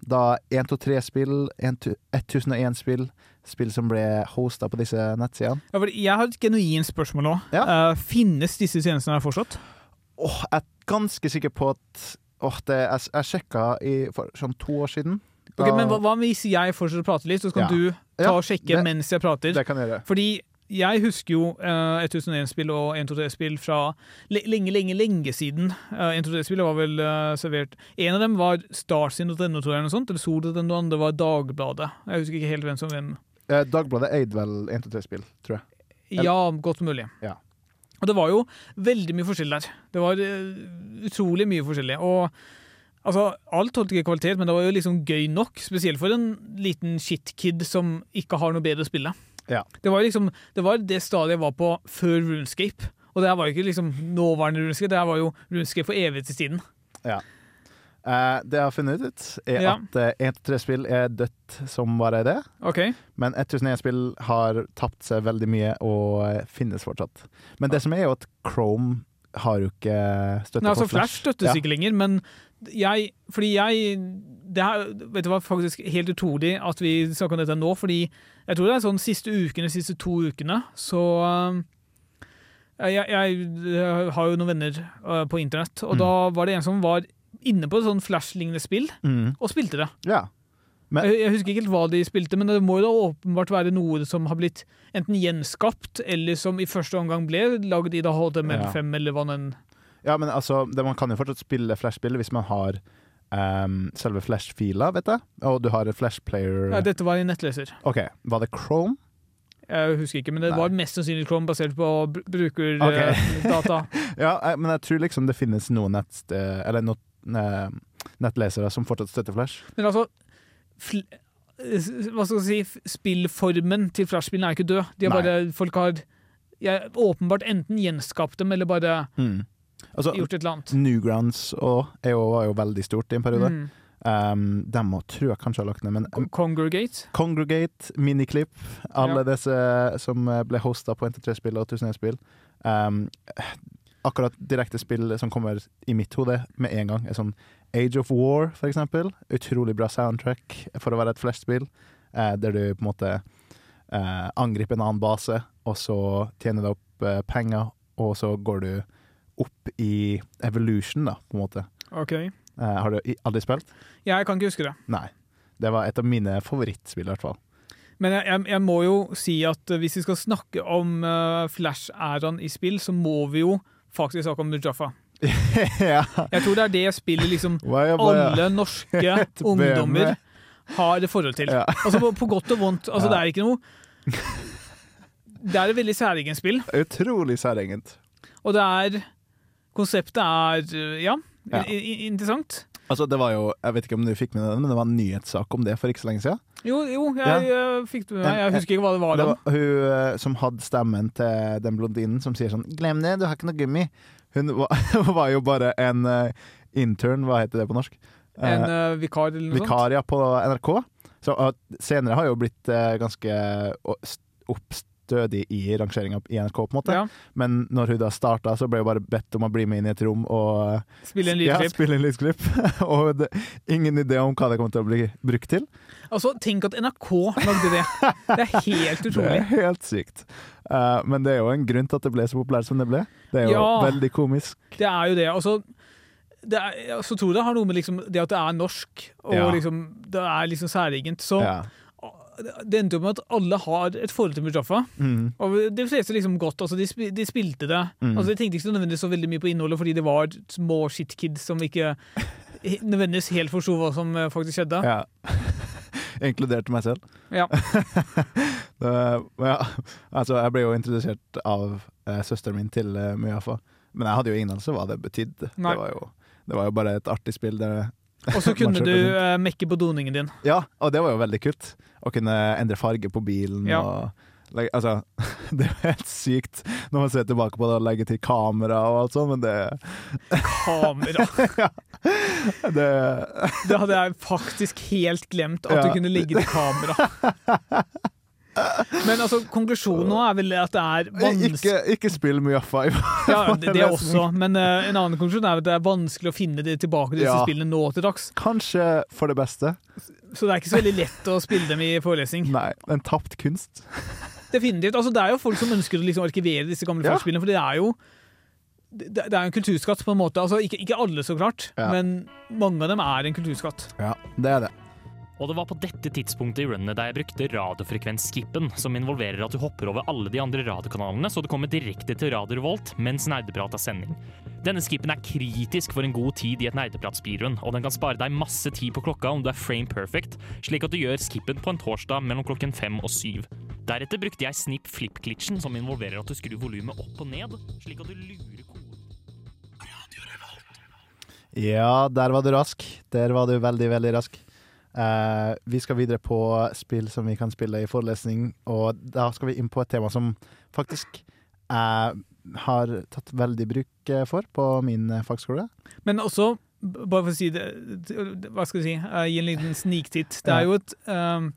Da 123-spill, 1001-spill, spill som ble hosta på disse nettsidene. Ja, jeg har et genuint spørsmål nå. Ja. Uh, finnes disse tjenestene her fortsatt? Åh, jeg er ganske sikker på at åh, det, jeg, jeg sjekka i, for sånn to år siden. Ok, men hva, hva hvis jeg fortsetter å prate litt, så kan Ja. du ta og sjekke det- mens jeg prater? Det kan jeg gjøre. Fordi jeg husker jo uh, 1001-spill og 123-spill fra lenge, lenge, lenge siden. Uh, 123-spillet var vel uh, servert En av dem var Starsin.no, tror jeg, eller sånt, eller Sol.no, og andre var Dagbladet. Jeg husker ikke helt hvem som hvem. Eh, Dagbladet eide vel 123-spill, tror jeg. Eller- Ja, godt mulig. Ja. Og det var jo veldig mye forskjell der. Det var eh, utrolig mye forskjellig. Og altså, alt holdt ikke kvalitet, men det var jo liksom gøy nok. Spesielt for en liten shitkid som ikke har noe bedre å spille. Ja. Det var liksom, det var det stadiet jeg var på før Runescape. Og det her var jo ikke liksom nåværende Runescape, det her var jo Runescape for evighetstiden. Ja. Eh, det jeg har funnet ut, er Ja. at 1-3-spill er dødt som bare det. Okay. Men 1001-spill har tapt seg veldig mye og eh, finnes fortsatt. Men det som er jo at Chrome har jo ikke støtte Nei, altså på Flash støttes Ja. ikke lenger, men jeg Fordi jeg det her, vet du hva, faktisk helt utrolig at vi snakker om dette nå, fordi jeg tror det er sånn siste ukene, siste to ukene, så jeg, jeg, jeg har jo noen venner på internett, og Mm. da var det en som var inne på et sånn Flash-lignende spill, Mm. og spilte det. Ja. Men- jeg, jeg husker ikke helt hva de spilte, men det må jo da åpenbart være noe som har blitt enten gjenskapt, eller som i første omgang ble lagd i da HTML5, eller hva den ja, men altså, det, man kan jo fortsatt spille Flash-spill hvis man har um, selve Flash-fila, vet jeg. Og du har en Flash-player ja, Dette var i nettleser. OK, var det Chrome? Jeg husker ikke, men det Nei. var mest sannsynlig Chrome basert på br brukerdata. Okay. Ja, men jeg tror liksom det finnes noen no, eh, nettlesere som fortsatt støtter Flash. men altså fl Hva skal jeg si Spillformen til Flash-spillene er ikke død. De har bare, folk har ja, åpenbart enten gjenskapt dem eller bare Mm. Altså, gjort et eller annet. Newgrounds og EO var jo veldig stort i en periode. Mm. Um, de må, tror jeg kanskje har lagt ned, men um, Congregate. Congregate, Miniklipp. alle Ja. disse som eh, ble hosta på NT3-spill og 1001-spill. Um, akkurat direkte spill som kommer i mitt hode med en gang, er sånn Age of War, for eksempel. Utrolig bra soundtrack for å være et Flash-spill, eh, der du på en måte eh, angriper en annen base, og så tjener du opp eh, penger, og så går du opp i evolution, da, på en måte. OK. Eh, har du aldri spilt? Jeg kan ikke huske det. Nei. Det var et av mine favorittspill, i hvert fall. Men jeg, jeg, jeg må jo si at eh, hvis vi skal snakke om uh, Flash-æraen i spill, så må vi jo faktisk snakk om Mujaffa. ja. Jeg tror det er det spillet liksom alle norske ungdommer har et forhold til. Ja. Altså på, på godt og vondt. Altså Ja. Det er ikke noe Det er et veldig særegent spill, Utrolig særegent. og det er Konseptet er øh, ja, interessant. Altså, det var jo, Jeg vet ikke om du fikk med deg det, men det var en nyhetssak om det for ikke så lenge siden. Jo, jo, jeg, jeg fikk det med meg. Jeg husker ikke hva det var Det var hun eh, som hadde stemmen til den blondinen som sier sånn 'Glem det, du har ikke noe gummi'. Hun var, var jo bare en eh, intern, hva heter det på norsk? Eh, En uh, vikar eller noe vikar ja, på NRK. Så senere har jo blitt uh, ganske uh, st- oppstødig i rangeringa i NRK, på en måte. Ja. Men når hun da starta, så ble hun bare bedt om å bli med inn i et rom og Spille en ja, spille en lydklipp. og det, ingen idé om hva det kommer til å bli brukt til. Altså, Tenk at NRK lagde det! Det er helt utrolig. Det er helt sykt. Uh, men det er jo en grunn til at det ble så populært som det ble. Det er jo Ja. veldig komisk. Det er jo det. Altså, det er, så tror jeg det har noe med liksom, det at det er norsk, og Ja. liksom, det er liksom særegent. Så Ja. Det endte jo med at alle har et forhold til Mujaffa. Mm. Og de fleste liksom godt. Altså, de, de spilte det. Mm. Altså, de tenkte ikke nødvendigvis så veldig mye på innholdet, fordi det var små shitkids som ikke nødvendigvis helt forsto hva som eh, faktisk skjedde. ja. Inkludert meg selv. Ja. det, ja. Altså, jeg ble jo introdusert av eh, søsteren min til eh, Mujafa, men jeg hadde jo ingen anelse hva det betydde. Det var, jo, det var jo bare et artig spill. Der, Og så kunne du eh, mekke på doningen din. Ja, og det var jo veldig kult. Å kunne endre farge på bilen Ja. og Altså, det er jo helt sykt når man ser tilbake på det og legger til kamera og alt sånt, men det Kamera! ja, det, Det hadde jeg faktisk helt glemt, at Ja. du kunne legge til kamera. Men altså, konklusjonen nå er vel at det er vanskelig Ikke, ikke spill Mia 5. ja, det, det også, men uh, en annen konklusjon er at det er vanskelig å finne det tilbake til disse Ja. spillene nå til dags. Kanskje for det beste. Så det er ikke så veldig lett å spille dem i forelesning. Nei, en tapt kunst. Definitivt. Altså, det er jo folk som ønsker å liksom arkivere disse gamle Ja. for det er jo det, det er en kulturskatt på en måte. Altså, ikke, ikke alle, så klart, Ja. men mange av dem er en kulturskatt. Ja, det er det. Og det var på dette tidspunktet i runnet der jeg brukte radiofrekvensskippen, som involverer at du hopper over alle de andre radiokanalene, så du kommer direkte til Radio Revolt mens nerdeprat har sending. Denne skippen er kritisk for en god tid i et nerdepratspirun, og den kan spare deg masse tid på klokka om du er frame perfect, slik at du gjør skippen på en torsdag mellom klokken fem og syv. Deretter brukte jeg snip flip-glitchen, som involverer at du skrur volumet opp og ned, slik at du lurer koden. Ja, der var du rask. Der var du veldig, veldig rask. Eh, vi skal videre på spill som vi kan spille i forelesning, og da skal vi inn på et tema som faktisk jeg har tatt veldig bruk eh, for på min eh, fagskole. Men også, bare for å si det, hva skal du si, uh, gi en liten sniktitt. Det er jo et um,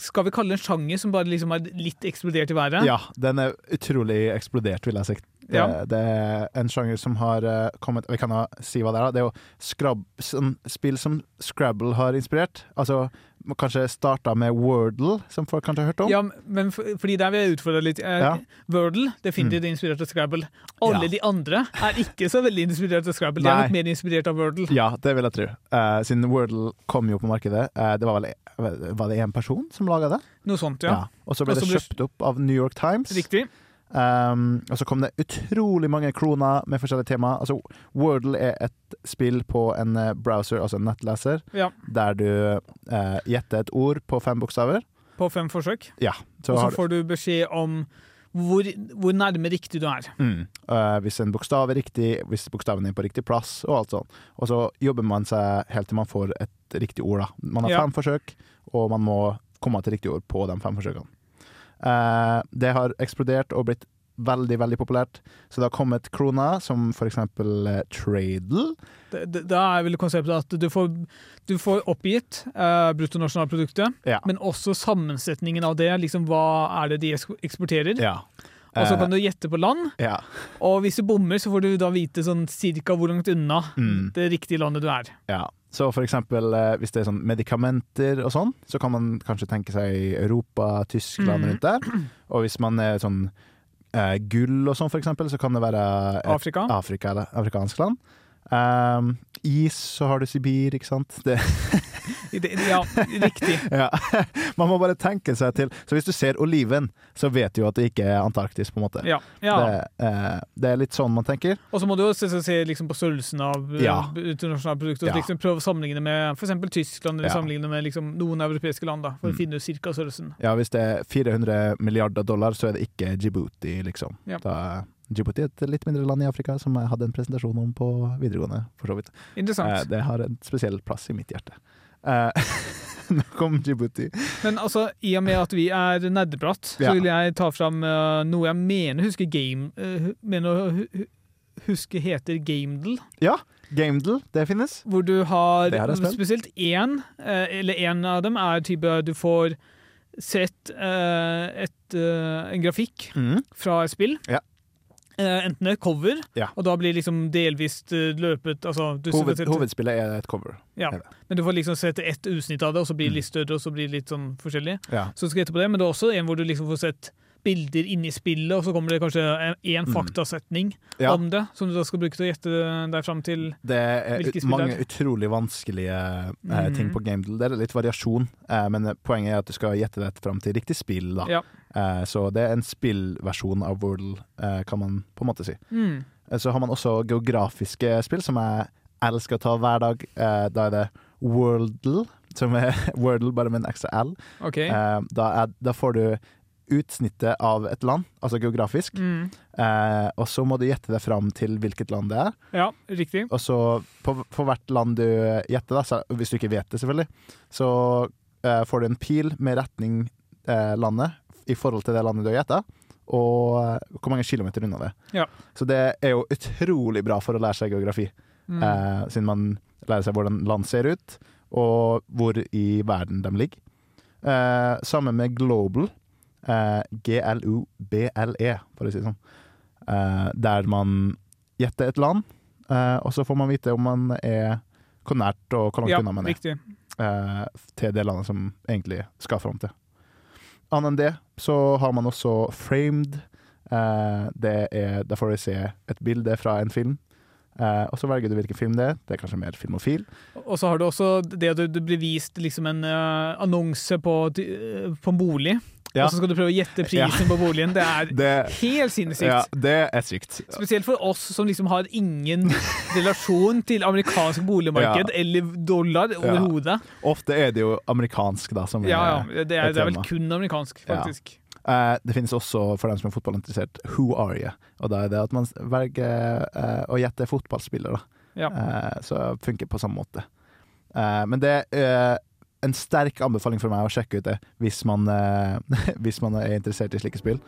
Skal vi kalle det en sjanger som bare liksom er litt eksplodert i været? Ja, den er utrolig eksplodert, vil jeg si. Det, Ja. det er en sjanger som har eh, kommet Vi kan si hva det er. da. Det er jo skrab, sånn, spill som Scrabble har inspirert. Altså kanskje starta med Wordle, som folk kanskje har hørt om. Ja, men for, fordi der vil jeg utfordre litt. Eh, Ja. Wordle definitivt inspirert av Scrabble. Alle Ja. de andre er ikke så veldig inspirert av Scrabble. De er litt nok mer inspirert av Wordle. Ja, det vil jeg tro. Eh, siden Wordle kom jo på markedet. Eh, det var vel Var det én person som laga det? Noe sånt, ja. Og så ble Også det ble- kjøpt opp av New York Times. Riktig. Um, og så kom det utrolig mange kroner med forskjellige tema. Altså, Wordle er et spill på en eh, browser, altså en nettleser, Ja. der du uh, gjetter et ord på fem bokstaver. På fem forsøk. Ja, så Og så får du beskjed om hvor, hvor nærme riktig du er. mm. Uh, Hvis en bokstav er riktig, hvis bokstaven er på riktig plass, og alt sånt. Og så jobber man seg helt til man får et riktig ord. da. Man har Ja. fem forsøk, og man må komme til riktig ord på de fem forsøkene. Eh, det har eksplodert og blitt veldig, veldig populært. Så det har kommet kroner, som for eksempel tradel Tradle. Det- det- Da er vel konseptet at du får, du får oppgitt uh, bruttonasjonalproduktet, Ja. men også sammensetningen av det. Liksom, hva er det de eksporterer? Ja. Og så Eh, kan du gjette på land. Ja. Og hvis du bommer, så får du da vite sånn cirka hvor langt unna Mm. det riktige landet du er. ja. Så for eksempel eh, hvis det er sånn medikamenter og sånn, så kan man kanskje tenke seg Europa, Tyskland Mhm. rundt der. Og hvis man er sånn uh, gull og sånn, for eksempel, så kan det være et Afrika. Afrika eller afrikansk land. Um, is, så har du Sibir, ikke sant? Det, Ja, riktig. ja. Man må bare tenke seg til. Så hvis du ser oliven, så vet du jo at det ikke er Antarktis, på en måte. Ja. ja. Det, eh, det er litt sånn man tenker. Og så må du også se, liksom på størrelsen av eh, Ja. internasjonale produkter. Liksom prøve å sammenligne med f.eks. Tyskland, eller sammenligne med liksom noen europeiske land, da, for Mm. å finne ut cirka størrelsen. Ja, hvis det er 400 milliarder dollar, så er det ikke Djibouti, liksom. Da, Djibouti et litt mindre land i Afrika, som jeg hadde en presentasjon om på videregående, for så vidt. Interessant. Eh, det har en spesiell plass i mitt hjerte. Eh, Nok om Djibouti. Men altså, i og med at vi er nerdeprat, så vil jeg ta fram eh, noe jeg mener husker game mener å hu- hu- huske heter Gamedle. Ja, Gamedle, det finnes. Hvor du har, har spesielt én, eller én av dem er type du får sett et, eh, en grafikk mm. fra et spill. Ja. Eh, enten et cover, Ja. og da blir liksom delvis eh, løpet altså, du Hoved, sett- hovedspillet er et cover. ja. Men du får liksom sett ett utsnitt av det, og så blir det litt større, og så blir det litt sånn forskjellig. Ja. Så skal jeg etterpå det, men det er også en hvor du liksom får sett bilder inni spillet, og så kommer det kanskje én Mm. faktasetning Ja. om det, som du da skal bruke til å gjette deg fram til Det er ut, mange utrolig vanskelige eh, ting på Gamedle. Det er litt variasjon, eh, men poenget er at du skal gjette deg fram til riktig spill. Da. Ja. Eh, så det er en spillversjon av Wordle, eh, kan man på en måte si. Mm. Eh, Så har man også geografiske spill, som jeg elsker å ta hver dag. Eh, da er det Worldle, som er Wordle bare med en ekstra L. Okay. Eh, da, er, da får du utsnittet av et land, altså geografisk, Mm. eh, og så må du gjette deg fram til hvilket land det er. Ja, riktig. Og så på, for hvert land du gjetter, da, så, hvis du ikke vet det selvfølgelig, så eh, får du en pil med retning eh, landet i forhold til det landet du har gjetta, og eh, hvor mange kilometer unna det. Ja. Så det er jo utrolig bra for å lære seg geografi, Mm. eh, siden man lærer seg hvordan land ser ut, og hvor i verden de ligger. Eh, sammen med Global, eh, G-L-U-B-L-E, for å si det sånn. Uh, der man gjetter et land, uh, og så får man vite om man er hvor nært og hvor langt Ja, unna man er riktig. eh, til det landet som egentlig skal fram til. Annet enn det så har man også framed. Det er, der får du se et bilde fra en film, og så velger du hvilken film det er. Det er kanskje mer filmofil. Og så har du også det at du blir vist liksom en annonse på, på en bolig, Ja. og så skal du prøve å gjette prisen på boligen. Det er Det, helt sinnssykt. ja, det er sykt. Spesielt for oss som liksom har ingen relasjon til amerikansk boligmarked eller dollar overhodet. Ofte er det jo amerikansk, da, som Ja, ja, det er, et det er vel kun amerikansk, Ja. faktisk. Eh, det finnes også, for dem som er fotballinteressert, Who are you? Og da er det at man velger uh, å gjette fotballspiller, da. Ja. Uh, så funker på samme måte. Men det en sterk anbefaling for meg å sjekke ut det hvis man, eh, hvis man er interessert i slike spill.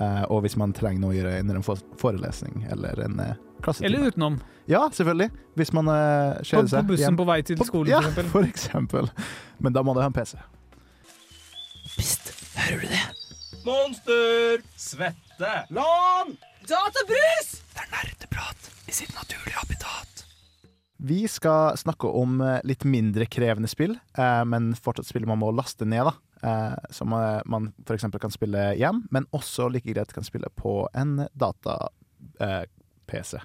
Eh, og hvis man trenger noe å gjøre under en forelesning eller en uh, klassetime. Eller utenom. Ja, selvfølgelig. Hvis man uh, På, seg. på bussen hjem. på vei til skolen, ja, for eksempel. for eksempel. Men da må du ha en PC. Hører du det? Monster! Svette! Lån! Databrus! Det er nerdeprat i sitt naturlige habitat. Vi skal snakke om eh, litt mindre krevende spill, eh, men fortsatt spill man må laste ned. da. Eh, som man f.eks. kan spille hjem, men også like greit kan spille på en data-PC.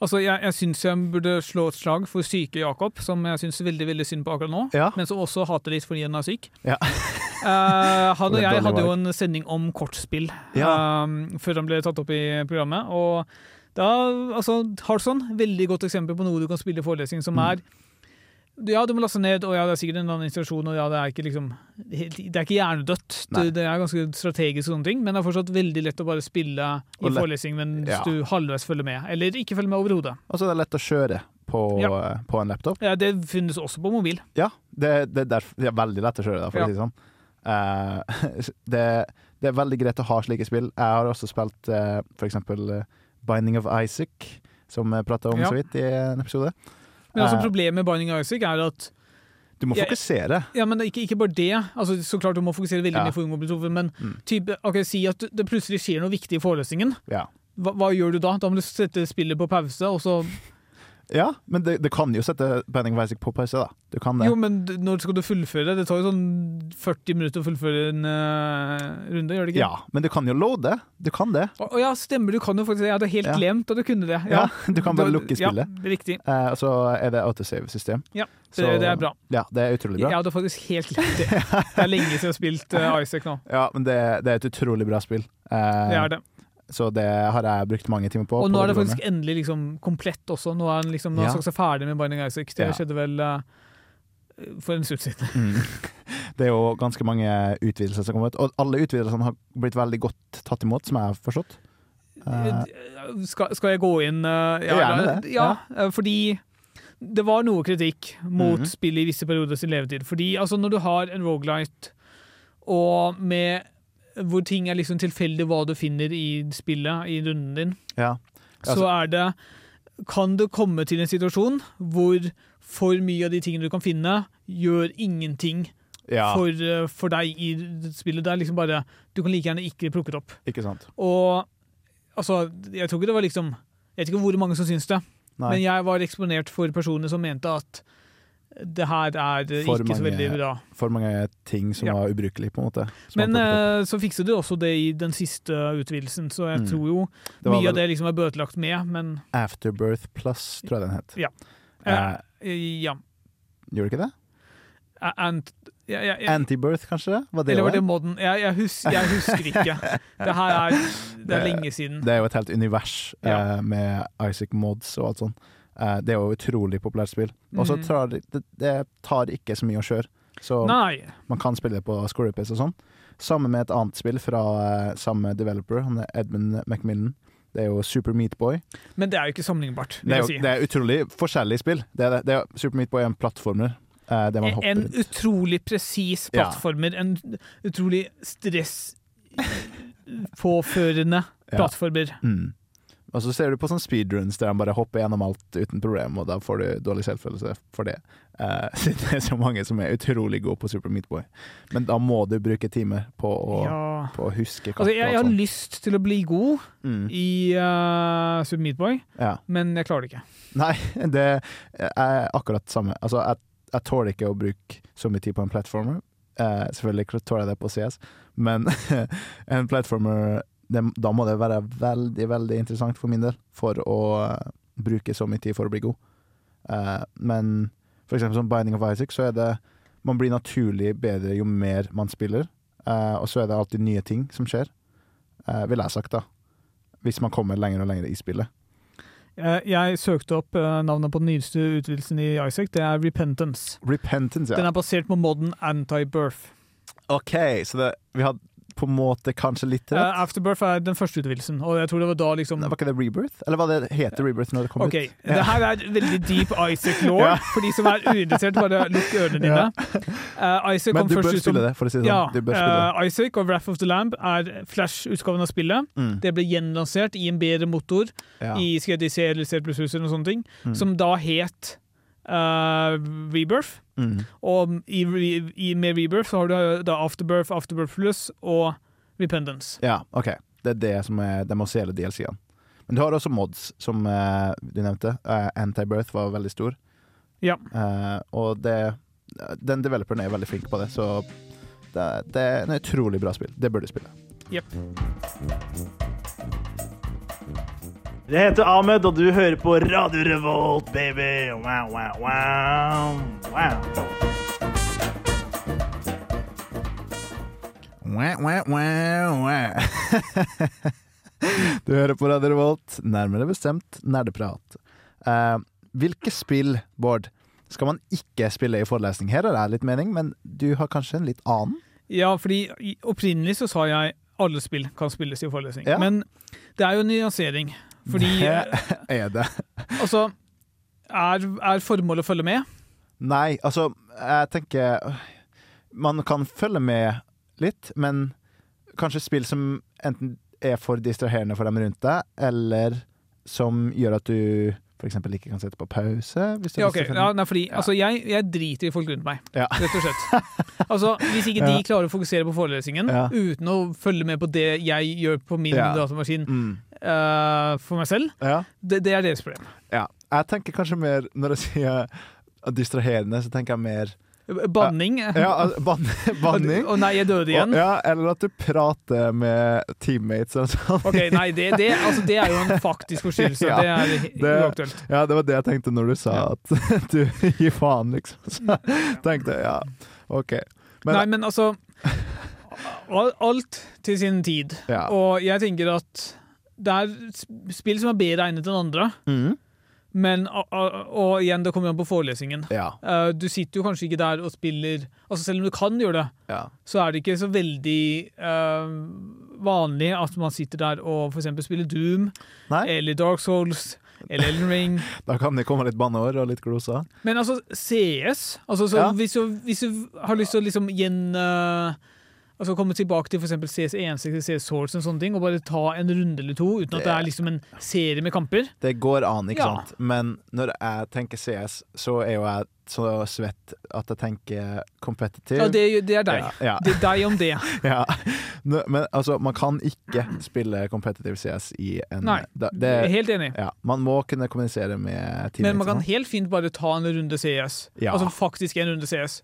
Altså, Jeg, jeg syns jeg burde slå et slag for syke Jakob, som jeg syns veldig veldig synd på akkurat nå. Ja. Men som også hater litt fordi han er syk. Ja. uh, han og jeg hadde jo en sending om kortspill Ja. uh, før han ble tatt opp i programmet. Og da, altså, Harson, veldig godt eksempel på noe du kan spille i forelesning som Mm. er Ja, du må laste ned, og ja, det er sikkert en annen installasjon, og ja, det er ikke liksom Det er ikke hjernedødt. Det, det er ganske strategisk og sånne ting, men det er fortsatt veldig lett å bare spille i forelesning mens Ja. du halvveis følger med, eller ikke følger med overhodet. Og så er det lett å kjøre på, Ja. på en laptop. Ja, det finnes også på mobil. Ja, det, det, det er veldig lett å kjøre, da, for Ja. å si det sånn. Uh, det, er veldig greit å ha slike spill. Jeg har også spilt uh, for eksempel eh, Binding of Isaac, som jeg prata om Ja. så vidt i en episode. Men altså Eh, problemet med Binding of Isaac er at Du må fokusere. Ja, men ikke, ikke bare det. Altså, så klart du må fokusere veldig Ja. mye for truffet, men Mm. type, okay, si at det plutselig skjer noe viktig i forelesningen. Ja. Hva, hva gjør du da? Da må du sette spillet på pause, og så Ja, men det, det kan jo sette Banning of på pause, da. Du kan det. Jo, men når skal du fullføre det? Det tar jo sånn 40 minutter å fullføre en uh, runde, gjør det ikke? Ja, men du kan jo loade. Du kan det. Å å ja, stemmer, du kan jo faktisk det. Jeg hadde helt Ja. glemt at du kunne det. Ja, du kan bare lukke spillet. Ja, riktig. Eh, og så er det autosave-system. Ja, Så- det, det er bra. Ja, det er utrolig bra. Jeg hadde faktisk helt glemt det. Det er lenge siden jeg har spilt uh, Isaac nå. Ja, men det, det er et utrolig bra spill. Eh, Det er det. Så det har jeg brukt mange timer på. Og på nå er det faktisk endelig liksom komplett også. Nå er han liksom, nå Ja. seg ferdig med Binding Isaac. Det Ja. skjedde vel eh, for en stund siden. Mm. Det er jo ganske mange utvidelser som kommer ut, og alle utvidelsene har blitt veldig godt tatt imot, som jeg har forstått. Uh, Skal, skal jeg gå inn eh, Gjerne det, Ja, eh, fordi det var noe kritikk mot Mhm. spill i visse perioder sin levetid. Fordi altså, når du har en rogelight, og med hvor ting er liksom tilfeldig hva du finner i spillet, i runden din, ja. Altså- så er det Kan det komme til en situasjon hvor for mye av de tingene du kan finne, gjør ingenting ja, for, eh, for deg i spillet? Det er liksom bare Du kan like gjerne ikke plukke det opp. ikke sant? Og altså, jeg tror ikke det var liksom Jeg vet ikke hvor mange som syns det, Nei. men jeg var eksponert for personer som mente at det her er eh, For ikke så veldig bra. For mange ting som Ja. var ubrukelige, på en måte. Men eh, så fikset du også det i den siste utvidelsen, så jeg Mm. tror jo mye av det liksom er bøtelagt med, men Afterbirth Plus, tror jeg den het. Ja. Eh, eh, ja. gjorde det ikke det? Eh, And, ja, ja, ja. Antibirth, kanskje? Var det Eller var det Modern? Jeg, jeg, husker, jeg husker ikke. Det her er, det er lenge siden. Det er jo et helt univers eh, med Isaac Mods og alt sånt. Eh, det er jo utrolig populært spill. Og så Mhm. tar det, det, tar ikke så mye å kjøre, så Nei. man kan spille det på Scorepace og sånn. Sammen med et annet spill fra eh, samme developer, han er Edmund McMillan. Det er jo Super Meat Boy. Men det er jo ikke sammenlignbart, Det er, jo, si. det er utrolig forskjellige spill. Det er, det. Er, Super Meat Boy er en plattformer. eh, En utrolig presis Ja. plattformer. En utrolig stresspåførende Ja. plattformer. Mm. Og så ser du på sånne speedruns der de bare hopper gjennom alt uten problem, og da får du dårlig selvfølelse for det. Uh, det er så mange som er utrolig gode på Super Meat Boy. Men da må du bruke timer på å, Ja. på å huske Altså, jeg, jeg har lyst til å bli god Mm. i uh, Super Meat Boy, Ja. men jeg klarer det ikke. Nei, det er akkurat samme. Altså, jeg, jeg tåler ikke å bruke så mye tid på en platformer. Uh, selvfølgelig tåler jeg det på CS, men en platformer det, Da må det være veldig, veldig interessant for min del for å eh, bruke så mye tid for å bli god. Uh, men for eksempel som Binding of Isaac, så er det Man blir naturlig bedre jo mer man spiller, uh, og så er det alltid nye ting som skjer, uh, ville jeg sagt, da. Hvis man kommer lenger og lenger i spillet. Eh, jeg søkte opp navnet på den nyeste utvidelsen i Isaac. Det er Repentance. Repentance, ja. Den er basert på modden Anti-Birth. OK, så det, vi hadde på en måte kanskje litt Uh, rett. Afterbirth er den første utvidelsen, og jeg tror det var da liksom Var ikke det Rebirth? Eller var det heter Rebirth når det kom Ok, ut? det her er veldig deep Isaac-law. Ja. For de som er uinteressert, bare lukk ørene dine. Uh, Isaac Men kom du bør spille som det, for å si det sånn. Ja, Du bør spille uh, Isaac og Wrath of the Lamb er Flash-utgaven av spillet. Mm. Det ble gjenlansert i en bedre motor Ja. i CDC eller C++ eller sånne ting, Mm. som da het uh, Rebirth. Mm. Og i, i, med Rebirth så har du da Afterbirth, Afterbirth Plus og Repentance. Ja, OK. Det er det som er den offisielle DLC-ene. Men du har også mods, som uh, du nevnte. Uh, Anti-Birth var veldig stor. Ja. Uh, og det Den developeren er veldig flink på det, så det, det er en utrolig bra spill. Det bør du spille. Jepp. Jeg heter Ahmed, og du hører på Radio Revolt, baby. Wow, wow, wow. du hører på Radio Revolt, nærmere bestemt nerdeprat. Uh, hvilke spill, Bård, skal man ikke spille i forelesning? Her er det litt mening, men du har kanskje en litt annen? Ja, fordi opprinnelig så sa jeg alle spill kan spilles i forelesning. Ja. Men det er jo en nyansering. Fordi Det er det. altså er, er formålet å følge med? Nei, altså, jeg tenker Man kan følge med litt, men kanskje spill som enten er for distraherende for dem rundt deg, eller som gjør at du f.eks. ikke kan sette på pause. Ja, å Ja, nei, fordi Ja. altså, jeg, jeg driter i folk rundt meg, Ja. rett og slett. Altså, Hvis ikke de klarer å fokusere på forelesningen uten å følge med på det jeg gjør på min datamaskin Mm. Eh, for meg selv, Ja. det, det er deres problem. ja. Jeg tenker kanskje mer Når jeg sier distraherende, så tenker jeg mer Banning. Ja, ban banning. Å nei, jeg døde igjen. Og, ja, eller at du prater med teammates eller sånn. Ok, nei, det, det, altså, det er jo en faktisk forstyrrelse. Ja, det er uaktuelt. Ja, det var det jeg tenkte når du sa at du gir faen, liksom. Så tenkte jeg ja, OK. Men, Nei, men altså Alt til sin tid. Ja. Og jeg tenker at det er spill som er bedre egnet enn andre. Mm. Men, og, og igjen, det kommer an på forelesningen. Ja. Eh, du sitter jo kanskje ikke der og spiller Altså Selv om du kan gjøre det, Ja. så er det ikke så veldig uh, vanlig at man sitter der og eksempel spiller Doom Nei. eller Dark Souls eller Elden Ring. Da kan det komme litt banneår og litt gloser. Men altså, CS altså, så Ja. hvis, du, hvis du har lyst til å liksom gjen... eh, altså komme tilbake til eksempel CS1, CS Source og sånne ting, og bare ta en runde eller to, uten at det Det- er liksom en serie med kamper. Det går an, ikke Ja. sant? Men når jeg tenker CS, så er jo jeg så svett at jeg tenker competitive. Ja, det, det er deg. Ja, ja. Det er deg om det. ja. Men altså, man kan ikke spille competitive CS i en Nei, det, jeg er helt enig. Ja, man må kunne kommunisere med teammates. Men man kan helt fint bare ta en runde CS. Ja. Altså faktisk en runde CS.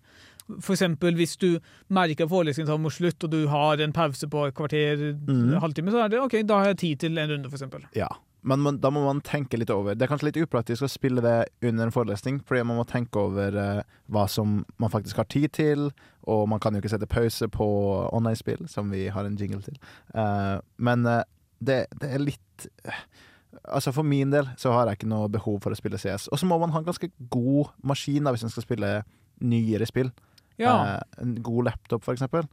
Eksempel hvis du merker forelesningen tar mot slutt, og du har en pause på et kvarter, mm. halvtime, så er det OK, da har jeg tid til en runde, eksempel. Ja. Men man, da må man tenke litt over. Det er kanskje litt upraktisk å spille det under en forelesning, fordi man må tenke over eh, hva som man faktisk har tid til, og man kan jo ikke sette pause på online-spill, som vi har en jingle til. Eh, men eh, det, det er litt eh, Altså For min del så har jeg ikke noe behov for å spille CS. Og så må man ha en ganske god maskin da hvis man skal spille nyere spill. Ja. Eh, en god laptop, eksempel.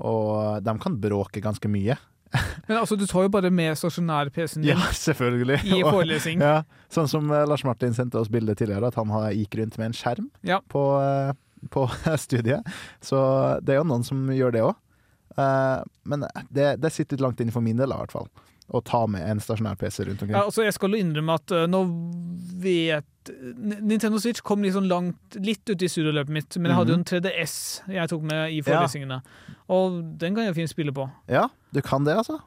Og de kan bråke ganske mye. Men altså, du tar jo bare med stasjonær-PC-en din. Ja, selvfølgelig. I forelesning. ja, sånn som eh, Lars Martin sendte oss bilde tidligere, at han har, gikk rundt med en skjerm Ja. på, eh, på studiet. Så det er jo noen som gjør det òg. men det, det sitter litt langt inne for min del, i hvert fall. Å ta med en stasjonær PC rundt omkring. Ja, altså jeg skal innrømme at uh, nå vet Nintendo Switch kom sånn langt Litt ut i studioløpet mitt, men jeg hadde jo en 3DS jeg tok med i forelesningene. Og den kan jeg fint spille på. Ja, du kan det, altså?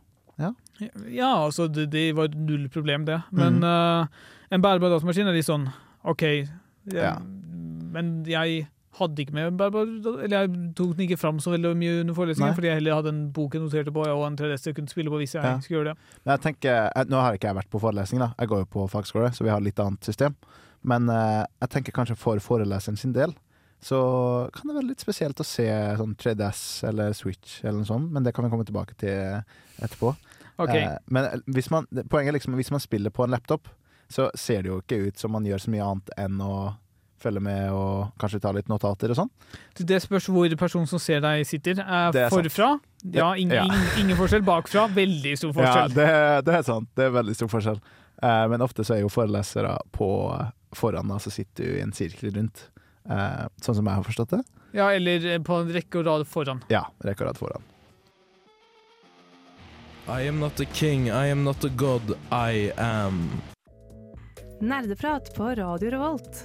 Ja, altså det, det var null problem, det. Men mm. uh, en bærbar datamaskin er litt sånn OK, jeg, Ja. men jeg hadde ikke med Eller jeg tok den ikke fram så veldig mye under forelesningen, fordi jeg heller hadde en bok jeg noterte på, og en 3DS jeg kunne spille på hvis jeg Ja. skulle gjøre det. Men jeg tenker, Nå har ikke jeg vært på forelesning, da. jeg går jo på fagskole, så vi har litt annet system. Men eh, jeg tenker kanskje for foreleseren sin del så kan det være litt spesielt å se sånn 3DS eller Switch eller noe sånt, men det kan vi komme tilbake til etterpå. Okay. Eh, men hvis man, poenget er liksom hvis man spiller på en laptop, så ser det jo ikke ut som man gjør så mye annet enn å følge med og kanskje ta litt notater og sånn. Det spørs hvor personen som ser deg, sitter. Eh, Det er sant. forfra? Ja, ingen, Ja. ingen, ingen forskjell. Bakfra? Veldig stor Ja, forskjell. det, det er sant. Det er veldig stor forskjell. Eh, men ofte så er jo forelesere på foran, altså så sitter du i en sirkel rundt. Eh, sånn som jeg har forstått det. Ja, eller eh, på en rekke og rad foran. Ja, rekke og rad foran. I am not a king, I am not a god, I am. Nerdeprat på Radio Revolt.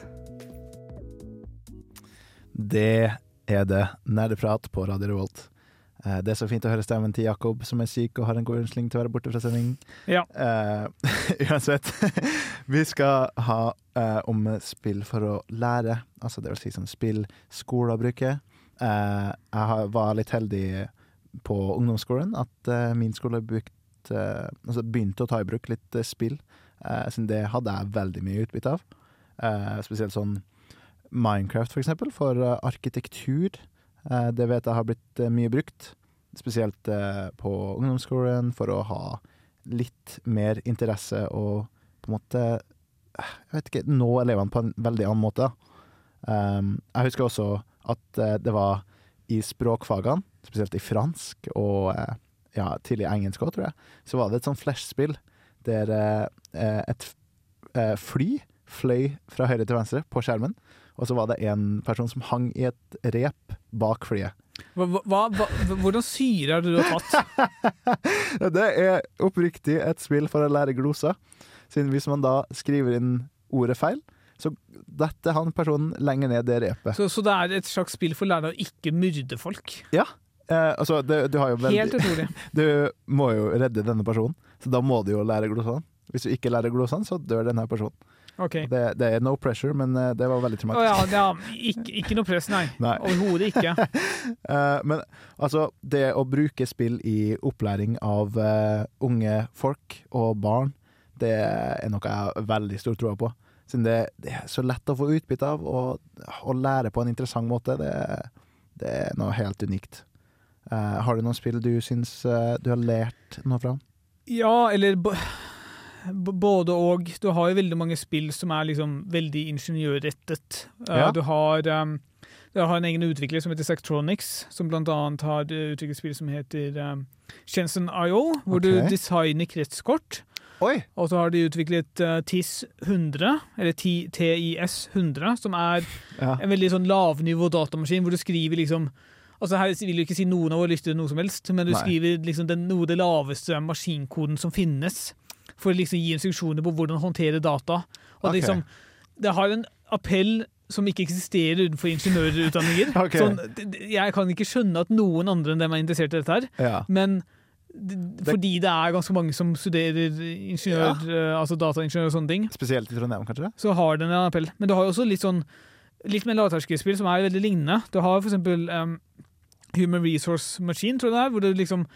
Det er det. Nerdeprat på Radio Revolt. Eh, det er så fint å høre stemmen til Jakob, som er syk og har en god unnskyldning til å være borte fra sending. Ja. Uh, uansett, vi skal ha uh, om spill for å lære, altså det vil si som spill skoler bruker. Uh, jeg var litt heldig på ungdomsskolen at min skole brukt, altså begynte å ta i bruk litt spill, siden det hadde jeg veldig mye utbytte av. Spesielt sånn Minecraft, for eksempel, for eh, arkitektur. Eh, det vet jeg har blitt eh, mye brukt, spesielt på ungdomsskolen, for å ha litt mer interesse og på en måte Jeg vet ikke Nå elevene på en veldig annen måte. Jeg husker også at det var i språkfagene, spesielt i fransk og ja, tidlig engelsk òg, tror jeg, så var det et sånn flashspill der et fly fløy fra høyre til venstre på skjermen, og så var det en person som hang i et rep bak flyet. Hva, hva, hva, hvordan syre er det du har tatt? Det er oppriktig et spill for å lære gloser. Siden hvis man da skriver inn ordet feil, så detter han personen lenger ned det repet. Så, så det er et slags spill for å lære deg å ikke myrde folk? Ja. Eh, altså, det, du har jo veldig Helt utrolig. Du må jo redde denne personen, så da må du jo lære glosene. Hvis du ikke lærer glosene, så dør denne personen. Ok. Det, det er no pressure, men eh, det var veldig traumatisk. traumatisk. ja, ja ikke, ikke noe press, nei. Nei. Overhodet ikke. uh, men altså, det å bruke spill i opplæring av uh, unge folk og barn, det er noe jeg har veldig stor tro på. Siden det, det er så lett å få utbytte av, og å lære på en interessant måte, det, det er noe helt unikt. Uh, har du noen spill du syns du har lært noe fra? Ja, eller både og. Du har jo veldig mange spill som er liksom veldig ingeniørrettet. Eh, Ja. Du har um, du har en egen utvikler som heter Sectronics, som annet har eh, utviklet spill som heter um, Shenzhen IO, hvor du designer kretskort. Oi! Og så har de utviklet uh, TIS 100, eller TIS 100, som er Ja. en veldig sånn lavnivå datamaskin, hvor du skriver liksom Altså Her vil du ikke si noen av våre lyttere noe som helst, men du Nei. skriver liksom den, noe av det laveste maskinkoden som finnes, for å liksom gi instruksjoner på hvordan håndtere data. Og okay. liksom, Det har en appell som ikke eksisterer utenfor ingeniørutdanninger. okay. sånn, jeg kan ikke skjønne at noen andre enn dem er interessert i dette her, Ja. men fordi det er ganske mange som studerer ingeniør, eh, altså dataingeniør og sånne ting, Spesielt i Trondheim, kanskje? så har den en appell. Men du har jo også litt sånn litt mer lavterskelspill som er veldig lignende. Du har for eksempel um, Human Resource Machine, tror jeg det er, hvor du liksom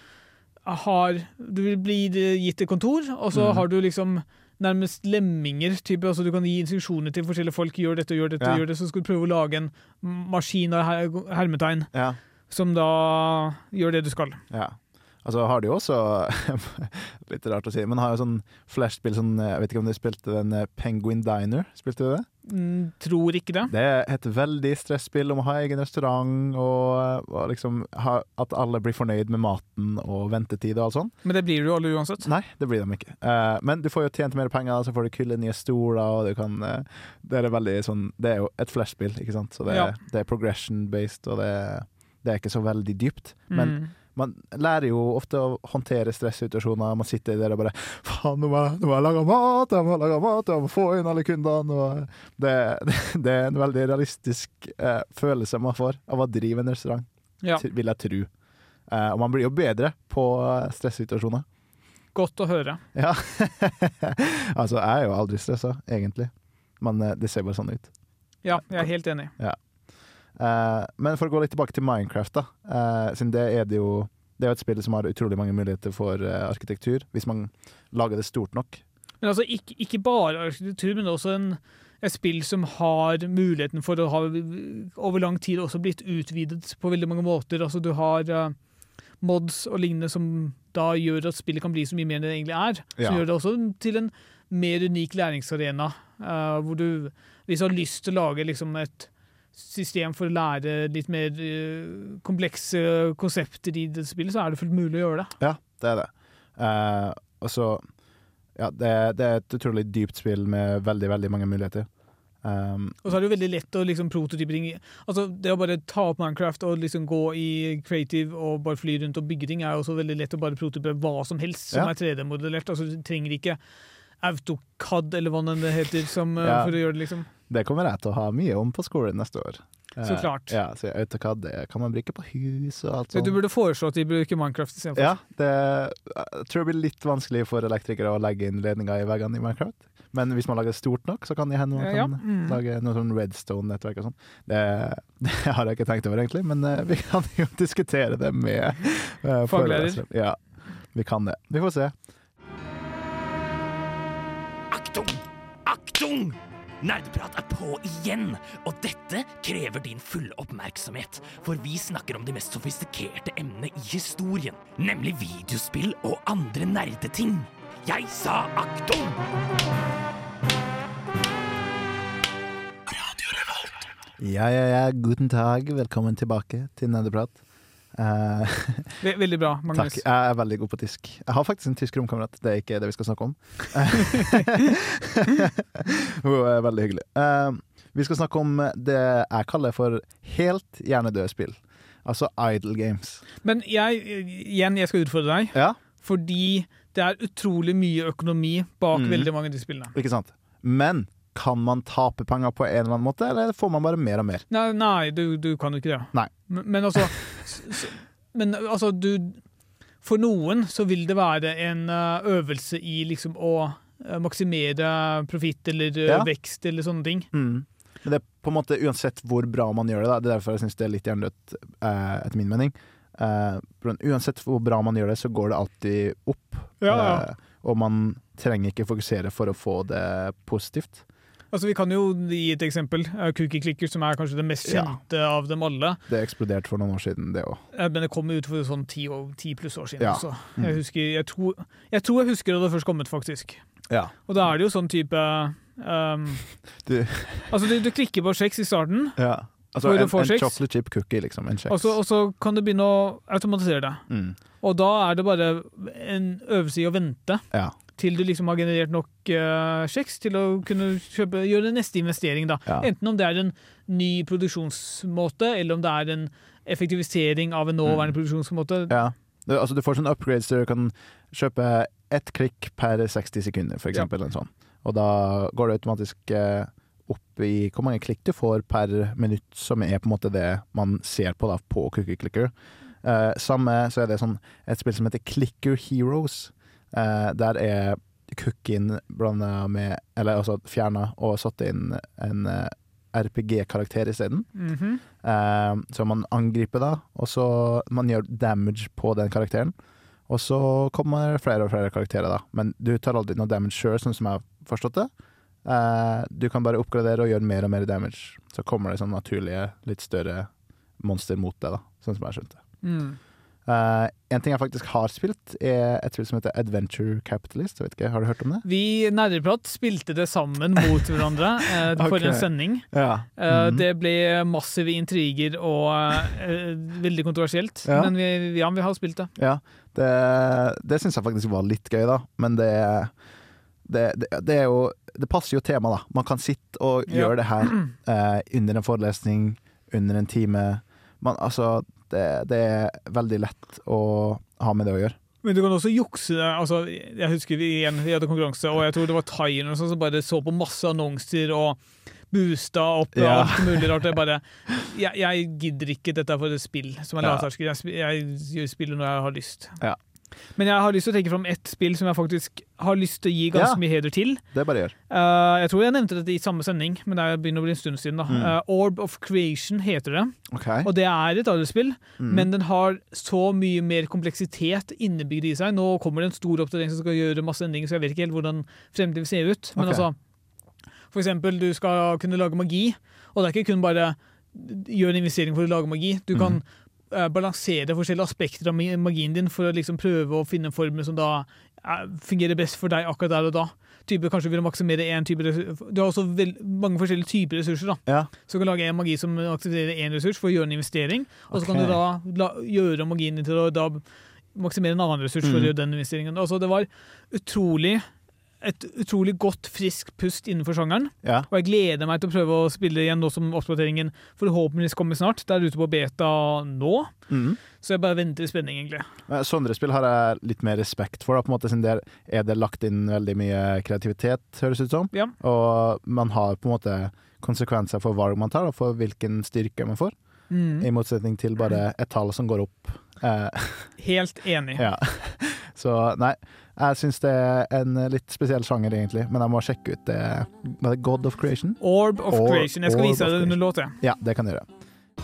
har Du blir gitt et kontor, og så mm. har du liksom nærmest lemminger. Type, altså Du kan gi instruksjoner til forskjellige folk. Gjør dette, gjør dette, Ja. gjør det. Så skal du prøve å lage en maskin av her- hermetegn Ja. som da gjør det du skal. Ja. Altså har de jo også Litt rart å si, men har jo sånn flashspill sånn Jeg vet ikke om du spilte den eh, Penguin Diner? Spilte du det? Mm, tror ikke det. Det er et veldig stresspill om å ha egen restaurant, og, og liksom ha, at alle blir fornøyd med maten og ventetid og alt sånt. Men det blir du jo alle uansett. Nei, det blir de ikke. Uh, men du får jo tjent mer penger, så får du kule nye stoler, og du kan uh, Det er veldig sånn Det er jo et flashspill, ikke sant, så det, Ja. det er progression-based, og det, det er ikke så veldig dypt. Men Mm. Man lærer jo ofte å håndtere stressituasjoner. Man sitter der og bare Faen, nå må jeg, nå må jeg lage mat! Jeg må lage mat, jeg må få inn alle kundene! Det, det, det er en veldig realistisk eh, følelse man får av å drive en restaurant, Ja. vil jeg tro. Eh, og man blir jo bedre på eh, stressituasjoner. Godt å høre. Ja. altså, jeg er jo aldri stressa, egentlig. Men eh, det ser bare sånn ut. Ja, jeg er helt enig. Ja. Eh, men for å gå litt tilbake til Minecraft, da. eh, siden det er det jo Det er jo et spill som har utrolig mange muligheter for eh, arkitektur, hvis man lager det stort nok. Men altså, ikke, ikke bare arkitektur, men også en, et spill som har muligheten for å ha over lang tid også blitt utvidet på veldig mange måter. Altså, du har uh, mods og lignende som da gjør at spillet kan bli så mye mer enn det egentlig er. Som Ja. gjør det også til en mer unik læringsarena, uh, hvor du, hvis du har lyst til å lage liksom et system for å lære litt mer eh, komplekse konsepter i det spillet, så er det fullt mulig å gjøre det. Ja, det er det. Eh, og så Ja, det, det er et utrolig dypt spill med veldig, veldig mange muligheter. Um, Og så er det jo veldig lett å liksom prototype ting. Altså, det å bare ta opp Minecraft og liksom gå i creative og bare fly rundt og bygge ting, er jo også veldig lett å bare prototype hva som helst som Ja. er 3D-modellert. Altså, du trenger ikke AutoCAD eller hva det heter som, eh, Ja. for å gjøre det, liksom. Det kommer jeg til å ha mye om på skolen neste år. Så Eh, klart. Ja, så AutoCAD det kan man bruke på hus og alt sånt. du burde foreslå at de bruker Minecraft istedenfor. Ja, det jeg tror det blir litt vanskelig for elektrikere å legge inn ledninger i veggene i Minecraft. Men hvis man lager det stort nok, så kan det hende man kan ja. Mm. lage noe sånn redstone-nettverk og sånn. Det, det har jeg ikke tenkt over, egentlig, men eh, vi kan jo diskutere det med uh, Faglærer. Ja, vi kan det. Vi får se. Aktung! Aktung! Nerdeprat er på igjen, og dette krever din fulle oppmerksomhet. For vi snakker om de mest sofistikerte emnene i historien, nemlig videospill og andre nerdeting. Jeg sa aktung! Ja, ja, ja, guten tag. Velkommen tilbake til Nerdeprat. Eh, veldig bra, Magnus. Takk. Jeg er veldig god på tysk. Jeg har faktisk en tysk romkamerat. Det er ikke det vi skal snakke om. Hun er veldig hyggelig. Eh, vi skal snakke om det jeg kaller for helt hjernedøde spill. Altså idle games. Men jeg, igjen, jeg skal utfordre deg. Ja, Fordi det er utrolig mye økonomi bak mm. veldig mange av de spillene. ikke sant? Men kan man tape penger på en eller annen måte, eller får man bare mer og mer? Nei, nei du, du kan jo ikke det. Nei. Men, men altså Men altså, du For noen så vil det være en eh, øvelse i liksom å eh, maksimere profitt eller eh, Ja. vekst eller sånne ting. Mm. Men det er på en måte uansett hvor bra man gjør det, da. det er derfor jeg syns det er litt hjernedødt, eh, etter min mening. Eh, uansett hvor bra man gjør det, så går det alltid opp. Ja, ja. Eh, og man trenger ikke fokusere for å få det positivt. Altså, Vi kan jo gi et eksempel. Eh, Cookie Clicker, som er kanskje det mest Ja. kjente av dem alle. Det eksploderte for noen år siden, det òg. Eh, Men det kom ut for sånn ti, ti pluss år siden Ja. også. Mm. Jeg, husker, jeg, tror, jeg tror jeg husker da det først kommet, faktisk. Ja. Og da er det jo sånn type um, Du, Altså, du, du klikker på kjeks i starten, ja. Altså en, en chocolate chip cookie, liksom. En kjeks. og så kan du begynne å automatisere det. Mm. Og da er det bare en øvelse i å vente Ja. Til du liksom har generert nok uh, kjeks til å kunne kjøpe, gjøre neste investering. da. Ja. Enten om det er en ny produksjonsmåte, eller om det er en effektivisering av en nåværende produksjonsmåte. ja. Du, altså, du får sånn upgrades der du kan kjøpe ett klikk per 60 sekunder, for eksempel. eller Sånn. Og da går det automatisk uh, opp i hvor mange klikk du får per minutt, som er på en måte det man ser på da, på Cookie Clicker. Uh, samme så er det sånn et spill som heter Clicker Heroes. Eh, der er cookien blanda med Eller altså fjerna og satt inn en eh, RPG-karakter isteden. Mhm. Eh, så man angriper da, og så man gjør damage på den karakteren. Og så kommer flere og flere karakterer, da. Men du tar aldri noe damage sjøl, sånn som jeg har forstått det. Eh, du kan bare oppgradere og gjøre mer og mer damage. Så kommer det sånn naturlige, litt større monster mot deg, da. Sånn som jeg har skjønt det. Mm. Eh, en ting jeg faktisk har spilt, er et spill som heter Adventure Capitalist. Vet ikke, Har du hørt om det? Vi Nerdeprat spilte det sammen mot hverandre uh, for okay. en sending. Ja. Mm -hmm. uh, Det ble massive intriger og veldig kontroversielt. Ja. Men vi, ja, vi har spilt det. Ja, det, det syns jeg faktisk var litt gøy, da. Men det, det, det, det er jo Det passer jo temaet, da. Man kan sitte og Ja. gjøre det her eh, under en forelesning, under en time. Man, altså, det, det er veldig lett å ha med det å gjøre. Men du kan også jukse. altså Jeg husker vi igjen, vi hadde konkurranse, og jeg tror det var Thailand sånn, som bare så på masse annonser og boosta opp Ja. alt mulig rart. Jeg bare jeg, jeg gidder ikke dette for et spill som er Ja. lavterskel. Jeg, jeg gjør spillet når jeg har lyst. Ja. Men jeg har lyst til å trekke fram ett spill som jeg faktisk har lyst til å gi ganske Ja. mye heder til. Det bare gjør. Uh, jeg tror jeg nevnte dette i samme sending, men det begynner å bli en stund siden. da. Mm. Uh, Orb of Creation heter det. Ok. Og det er et aldersspill, Mm. men den har så mye mer kompleksitet innebygd i seg. Nå kommer det en stor oppdatering som skal gjøre masse endringer, så jeg vet ikke helt hvordan fremtiden ser ut. Men okay. altså, for eksempel, du skal kunne lage magi, og det er ikke kun bare gjøre en investering for å lage magi. Du kan Mhm. Eh, balansere forskjellige aspekter av magien din for å liksom prøve å finne en formel som da eh, fungerer best for deg akkurat der og da. Type, kanskje vil du maksimere én type ressurs. Du har også vel, mange forskjellige typer ressurser. da. Ja. Så du kan lage en magi som aktiverer én ressurs for å gjøre en investering. Og så kan du da la, gjøre magien din til å da maksimere en annen ressurs for å Mhm. gjøre den investeringen. Altså, det var utrolig et utrolig godt, friskt pust innenfor sjangeren. Ja. Og jeg gleder meg til å prøve å spille igjen nå som oppdateringen forhåpentligvis kommer snart. Det er ute på beta nå, Mm. så jeg bare venter i spenning, egentlig. Sånne spill har jeg litt mer respekt for. Da, på en måte, siden der er det lagt inn veldig mye kreativitet, høres ut som. Ja. Og man har på en måte konsekvenser for valg man tar, og for hvilken styrke man får. Mm. I motsetning til bare et tall som går opp. Eh, Helt enig. ja. Så nei, jeg syns det er en litt spesiell sjanger, egentlig. Men jeg må sjekke ut det. Var det God of Creation? Orb of Or- Creation. Jeg skal Orb vise deg under låta. Ja, det kan du gjøre.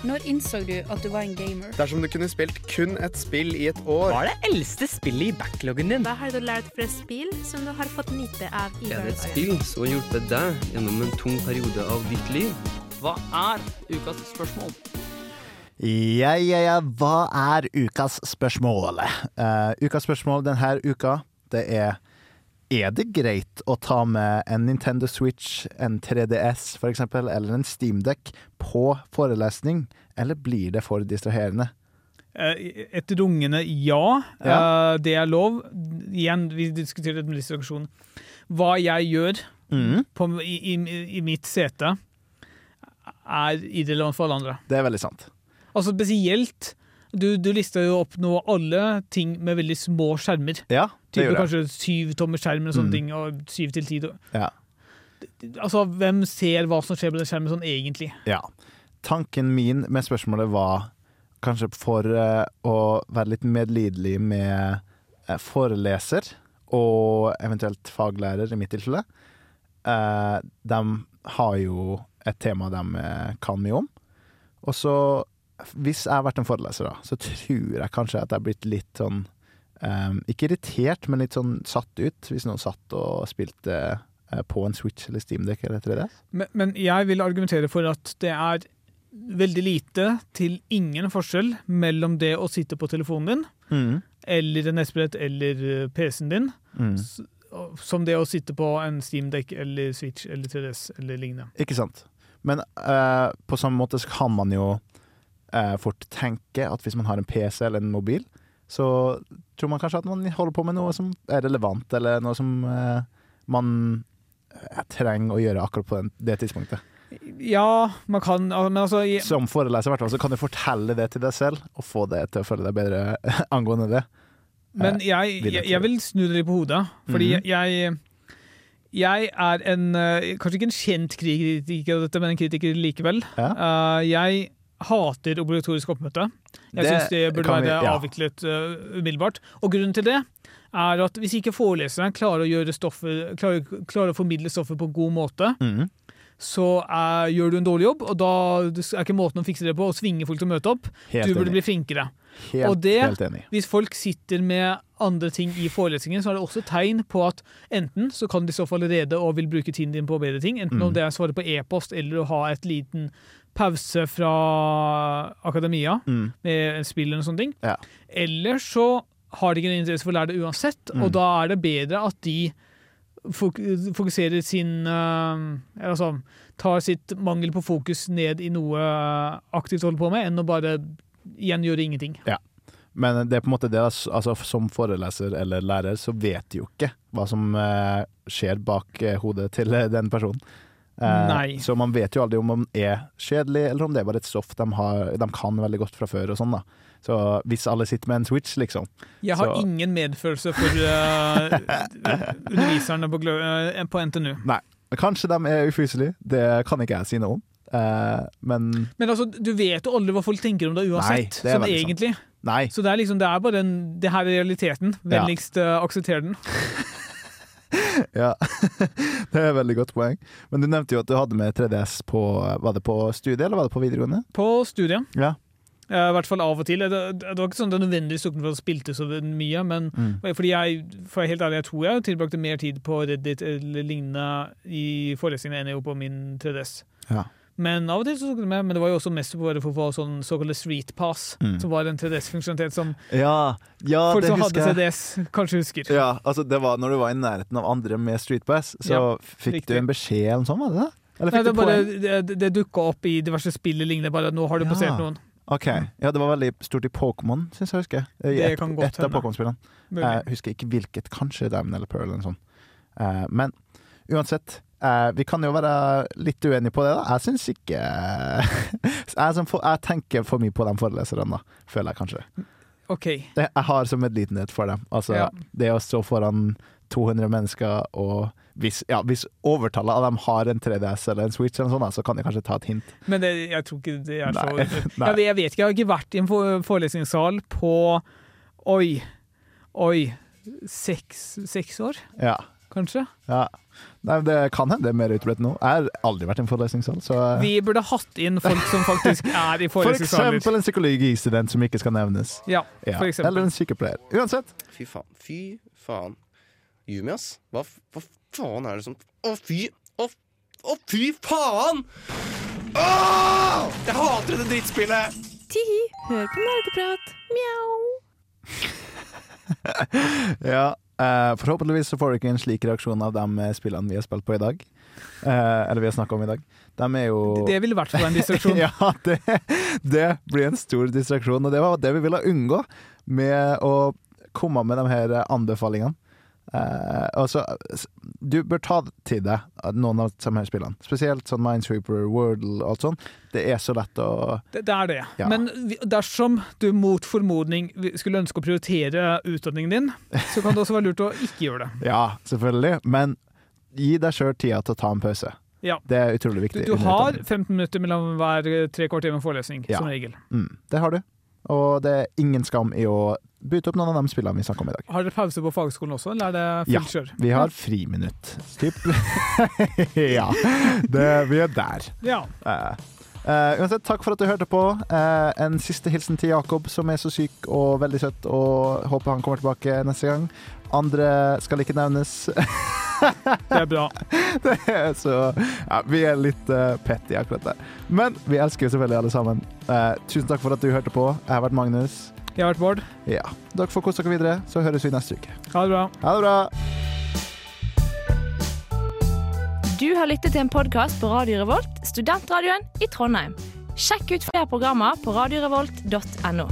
Når innså du at du var en gamer? Dersom du kunne spilt kun et spill i et år Hva er det eldste spillet i backloggen din? Hva har du lært fra spill som du har fått nyte av i Er det et spill som har hjulpet deg gjennom en tung periode av ditt liv? Hva er ukas spørsmål? Ja, ja, ja, hva er ukas spørsmål? Uh, ukas spørsmål denne uka, det er Er det greit å ta med en Nintendo Switch, en 3DS for eksempel, eller en Steamdeck på forelesning, eller blir det for distraherende? Eh, Et rungende ja. Ja. Eh, Det er lov. Igjen, vi diskuterer det med distraksjon. Hva jeg gjør mm. på, i, i, i mitt sete, er irrelevant for alle andre. Det er veldig sant. Altså spesielt Du, du lista jo opp nå alle ting med veldig små skjermer. Ja, Type kanskje syv tommer skjerm eller sånne Mm. ting, og syv til ti. Ja. Altså, hvem ser hva som skjer på den skjermen sånn egentlig? Ja. Tanken min med spørsmålet var kanskje for uh, å være litt medlidelig med uh, foreleser og eventuelt faglærer, i mitt tilfelle. Uh, de har jo et tema de eh, kan mye om. Og så, hvis jeg har vært en foreleser, da, så tror jeg kanskje at jeg har blitt litt sånn eh, Ikke irritert, men litt sånn satt ut, hvis noen satt og spilte uh, på en Switch eller Steamdeck eller 3DS. Men, men jeg vil argumentere for at det er veldig lite til ingen forskjell mellom det å sitte på telefonen din, Mm. eller en nettbrett eller eh, PC-en din, Mm. som det å sitte på en Steamdeck eller Switch eller 3DS eller lignende. Ikke sant. Men uh, på samme måte kan man jo uh, fort tenke at hvis man har en PC eller en mobil, så tror man kanskje at man holder på med noe som er relevant, eller noe som eh, man eh, trenger å gjøre akkurat på den, det tidspunktet. Ja, man kan Men altså i- Som foreleser hvert fall, så kan du fortelle det til deg selv, og få det til å føle deg bedre angående det. Men Eh, jeg, jeg, jeg vil snu det litt på hodet. Fordi Mhm. jeg Jeg er en eh, Kanskje ikke en kjent kritiker av dette, men en kritiker likevel. Ja. jeg hater obligatorisk oppmøte. Jeg syns det burde vi- være ja. avviklet uh, umiddelbart. Og grunnen til det er at hvis ikke foreleseren klarer å, stoffet, klarer, klarer å formidle stoffet på en god måte, mm. så eh, gjør du en dårlig jobb, og da er ikke måten å fikse det på å svinge folk til å møte opp. Helt du burde enig. bli flinkere. Helt- og det, helt enig. hvis folk sitter med andre ting i forelesningen, så er det også tegn på at enten så kan de så fall allerede og vil bruke tiden din på bedre ting, enten Mm. om det er å svare på e-post eller å ha et liten pause fra akademia Mm. med spill eller sånne ting. Ja. Eller så har de ikke noen interesse for å lære det uansett, Mm. og da er det bedre at de fokuserer sin eh, Altså tar sitt mangel på fokus ned i noe aktivt aktivt holder på med, enn å bare igjen gjøre ingenting. Ja. Men det er på en måte det, altså som foreleser eller lærer, så vet du jo ikke hva som eh, skjer bak eh, hodet til eh, den personen. Eh, Nei. Så man vet jo aldri om man er kjedelig, eller om det er bare et stoff de, har, de kan veldig godt fra før. og sånn da. Så hvis alle sitter med en Switch, liksom Jeg har så, ingen medfølelse for uh, underviserne på, på NTNU. Nei. Kanskje de er ufyselige, det kan ikke jeg si noe om. Eh, men Men altså, du vet jo aldri hva folk tenker om deg Nei, uansett. det sånn veldig sant. egentlig. Nei. Så det er liksom, det er bare den, det her er realiteten. Ja. Vennligst uh, aksepter den. Ja, det er et veldig godt poeng. Men du nevnte jo at du hadde med 3DS på Var det på studiet, eller var det på videregående? På studiet. Ja. Eh, I hvert fall av og til. Det, det var ikke sånn at det nødvendigvis tok for å spilte så mye, men Mm. fordi jeg, for helt ærlig, jeg tror jeg tilbrakte mer tid på Reddit eller lignende i forelesningene enn jeg gjorde på min 3DS. Ja. Men av og til så tok det med, men det var jo også mest bare for å få sånn såkalte street pass, Mm. som var en 3DS-funksjonalitet som Ja, ja folk det som hadde. 3DS, kanskje husker. Ja, altså det var Når du var i nærheten av andre med Streetpass, så Ja, fikk riktig. du en beskjed eller noe sånt, var det det? Eller Nei, det, du bare, det, det dukka opp i diverse spill lignende, bare nå har du Ja. passert noen. Ok, ja det var veldig stort i Pokémon, syns jeg husker. I Det et, kan godt et av. Pokémon-spillene. Jeg husker ikke hvilket, kanskje Diamond eller Pearl eller noe sånt. Eh, men uansett, eh, vi kan jo være litt uenige på det, da. Jeg syns ikke jeg, som for, jeg tenker for mye på de foreleserne, da, føler jeg kanskje. OK. Det, jeg har som medlidenhet for dem. Altså, Ja. det å stå foran 200 mennesker og hvis, ja, hvis overtallet av dem har en 3DS eller en Switch, eller sånt, så kan de kanskje ta et hint. Men det, jeg tror ikke det er så jeg, vet- jeg vet ikke, jeg har ikke vært i en for- forelesningssal på Oi. Oi. Seks, seks år, Ja. Kanskje? ja. Nei, det kan hende det er mer utbredt nå. Jeg har aldri vært i en forelesningssal. Så Vi burde hatt inn folk som faktisk er i for eksempel en psykologistudent som ikke skal nevnes. Ja, for eksempel. Eller en sykepleier. Uansett. Fy faen. Fy faen. Yumi, ass. Hva, hva faen er det som Å, fy Å, å fy faen! Åh! Jeg hater dette drittspillet! Tihi, hør på nerdeprat. Mjau. Ja, eh, forhåpentligvis så får du ikke en slik reaksjon av de eh, spillene vi har spilt på i dag. Uh, eller vi har snakka om i dag. De er jo Det vil i hvert fall være en distraksjon. ja, det, det blir en stor distraksjon, og det var det vi ville unngå med å komme med de her anbefalingene. Uh, altså, s- du bør ta til deg noen av de her spillene. Spesielt sånn Minesweeper, Wordle og alt sånt. Det er så lett å Det, det er det. Ja. Men dersom du mot formodning skulle ønske å prioritere utdanningen din, så kan det også være lurt å ikke gjøre det. Ja, selvfølgelig, men gi deg sjøl tida til å ta en pause. Ja. Det er utrolig viktig. du du har 15 minutter mellom hver tre kvart time forelesning, Ja. som regel. Mm, det har du. Og det er ingen skam i å bytte opp noen av de spillene vi snakker om i dag. Har dere pause på fagskolen også, eller er det Ja, fullt kjør? vi har friminutt. Typ. ja, det, vi er der. Ja. Uh. Uh, uansett, takk for at du hørte på. Uh, en siste hilsen til Jakob, som er så syk og veldig søt, og håper han kommer tilbake neste gang. Andre skal ikke nevnes. Det er bra. det er så Ja, vi er litt uh, petty akkurat der. Men vi elsker selvfølgelig alle sammen. Uh, tusen takk for at du hørte på. Jeg har vært Magnus. Jeg har vært Bård. Ja. Dere får kose dere videre, så høres vi neste uke. Ha det bra. Ha det bra. Du har lyttet til en podkast på Radio Revolt, studentradioen i Trondheim. Sjekk ut flere programmer på radiorevolt.no.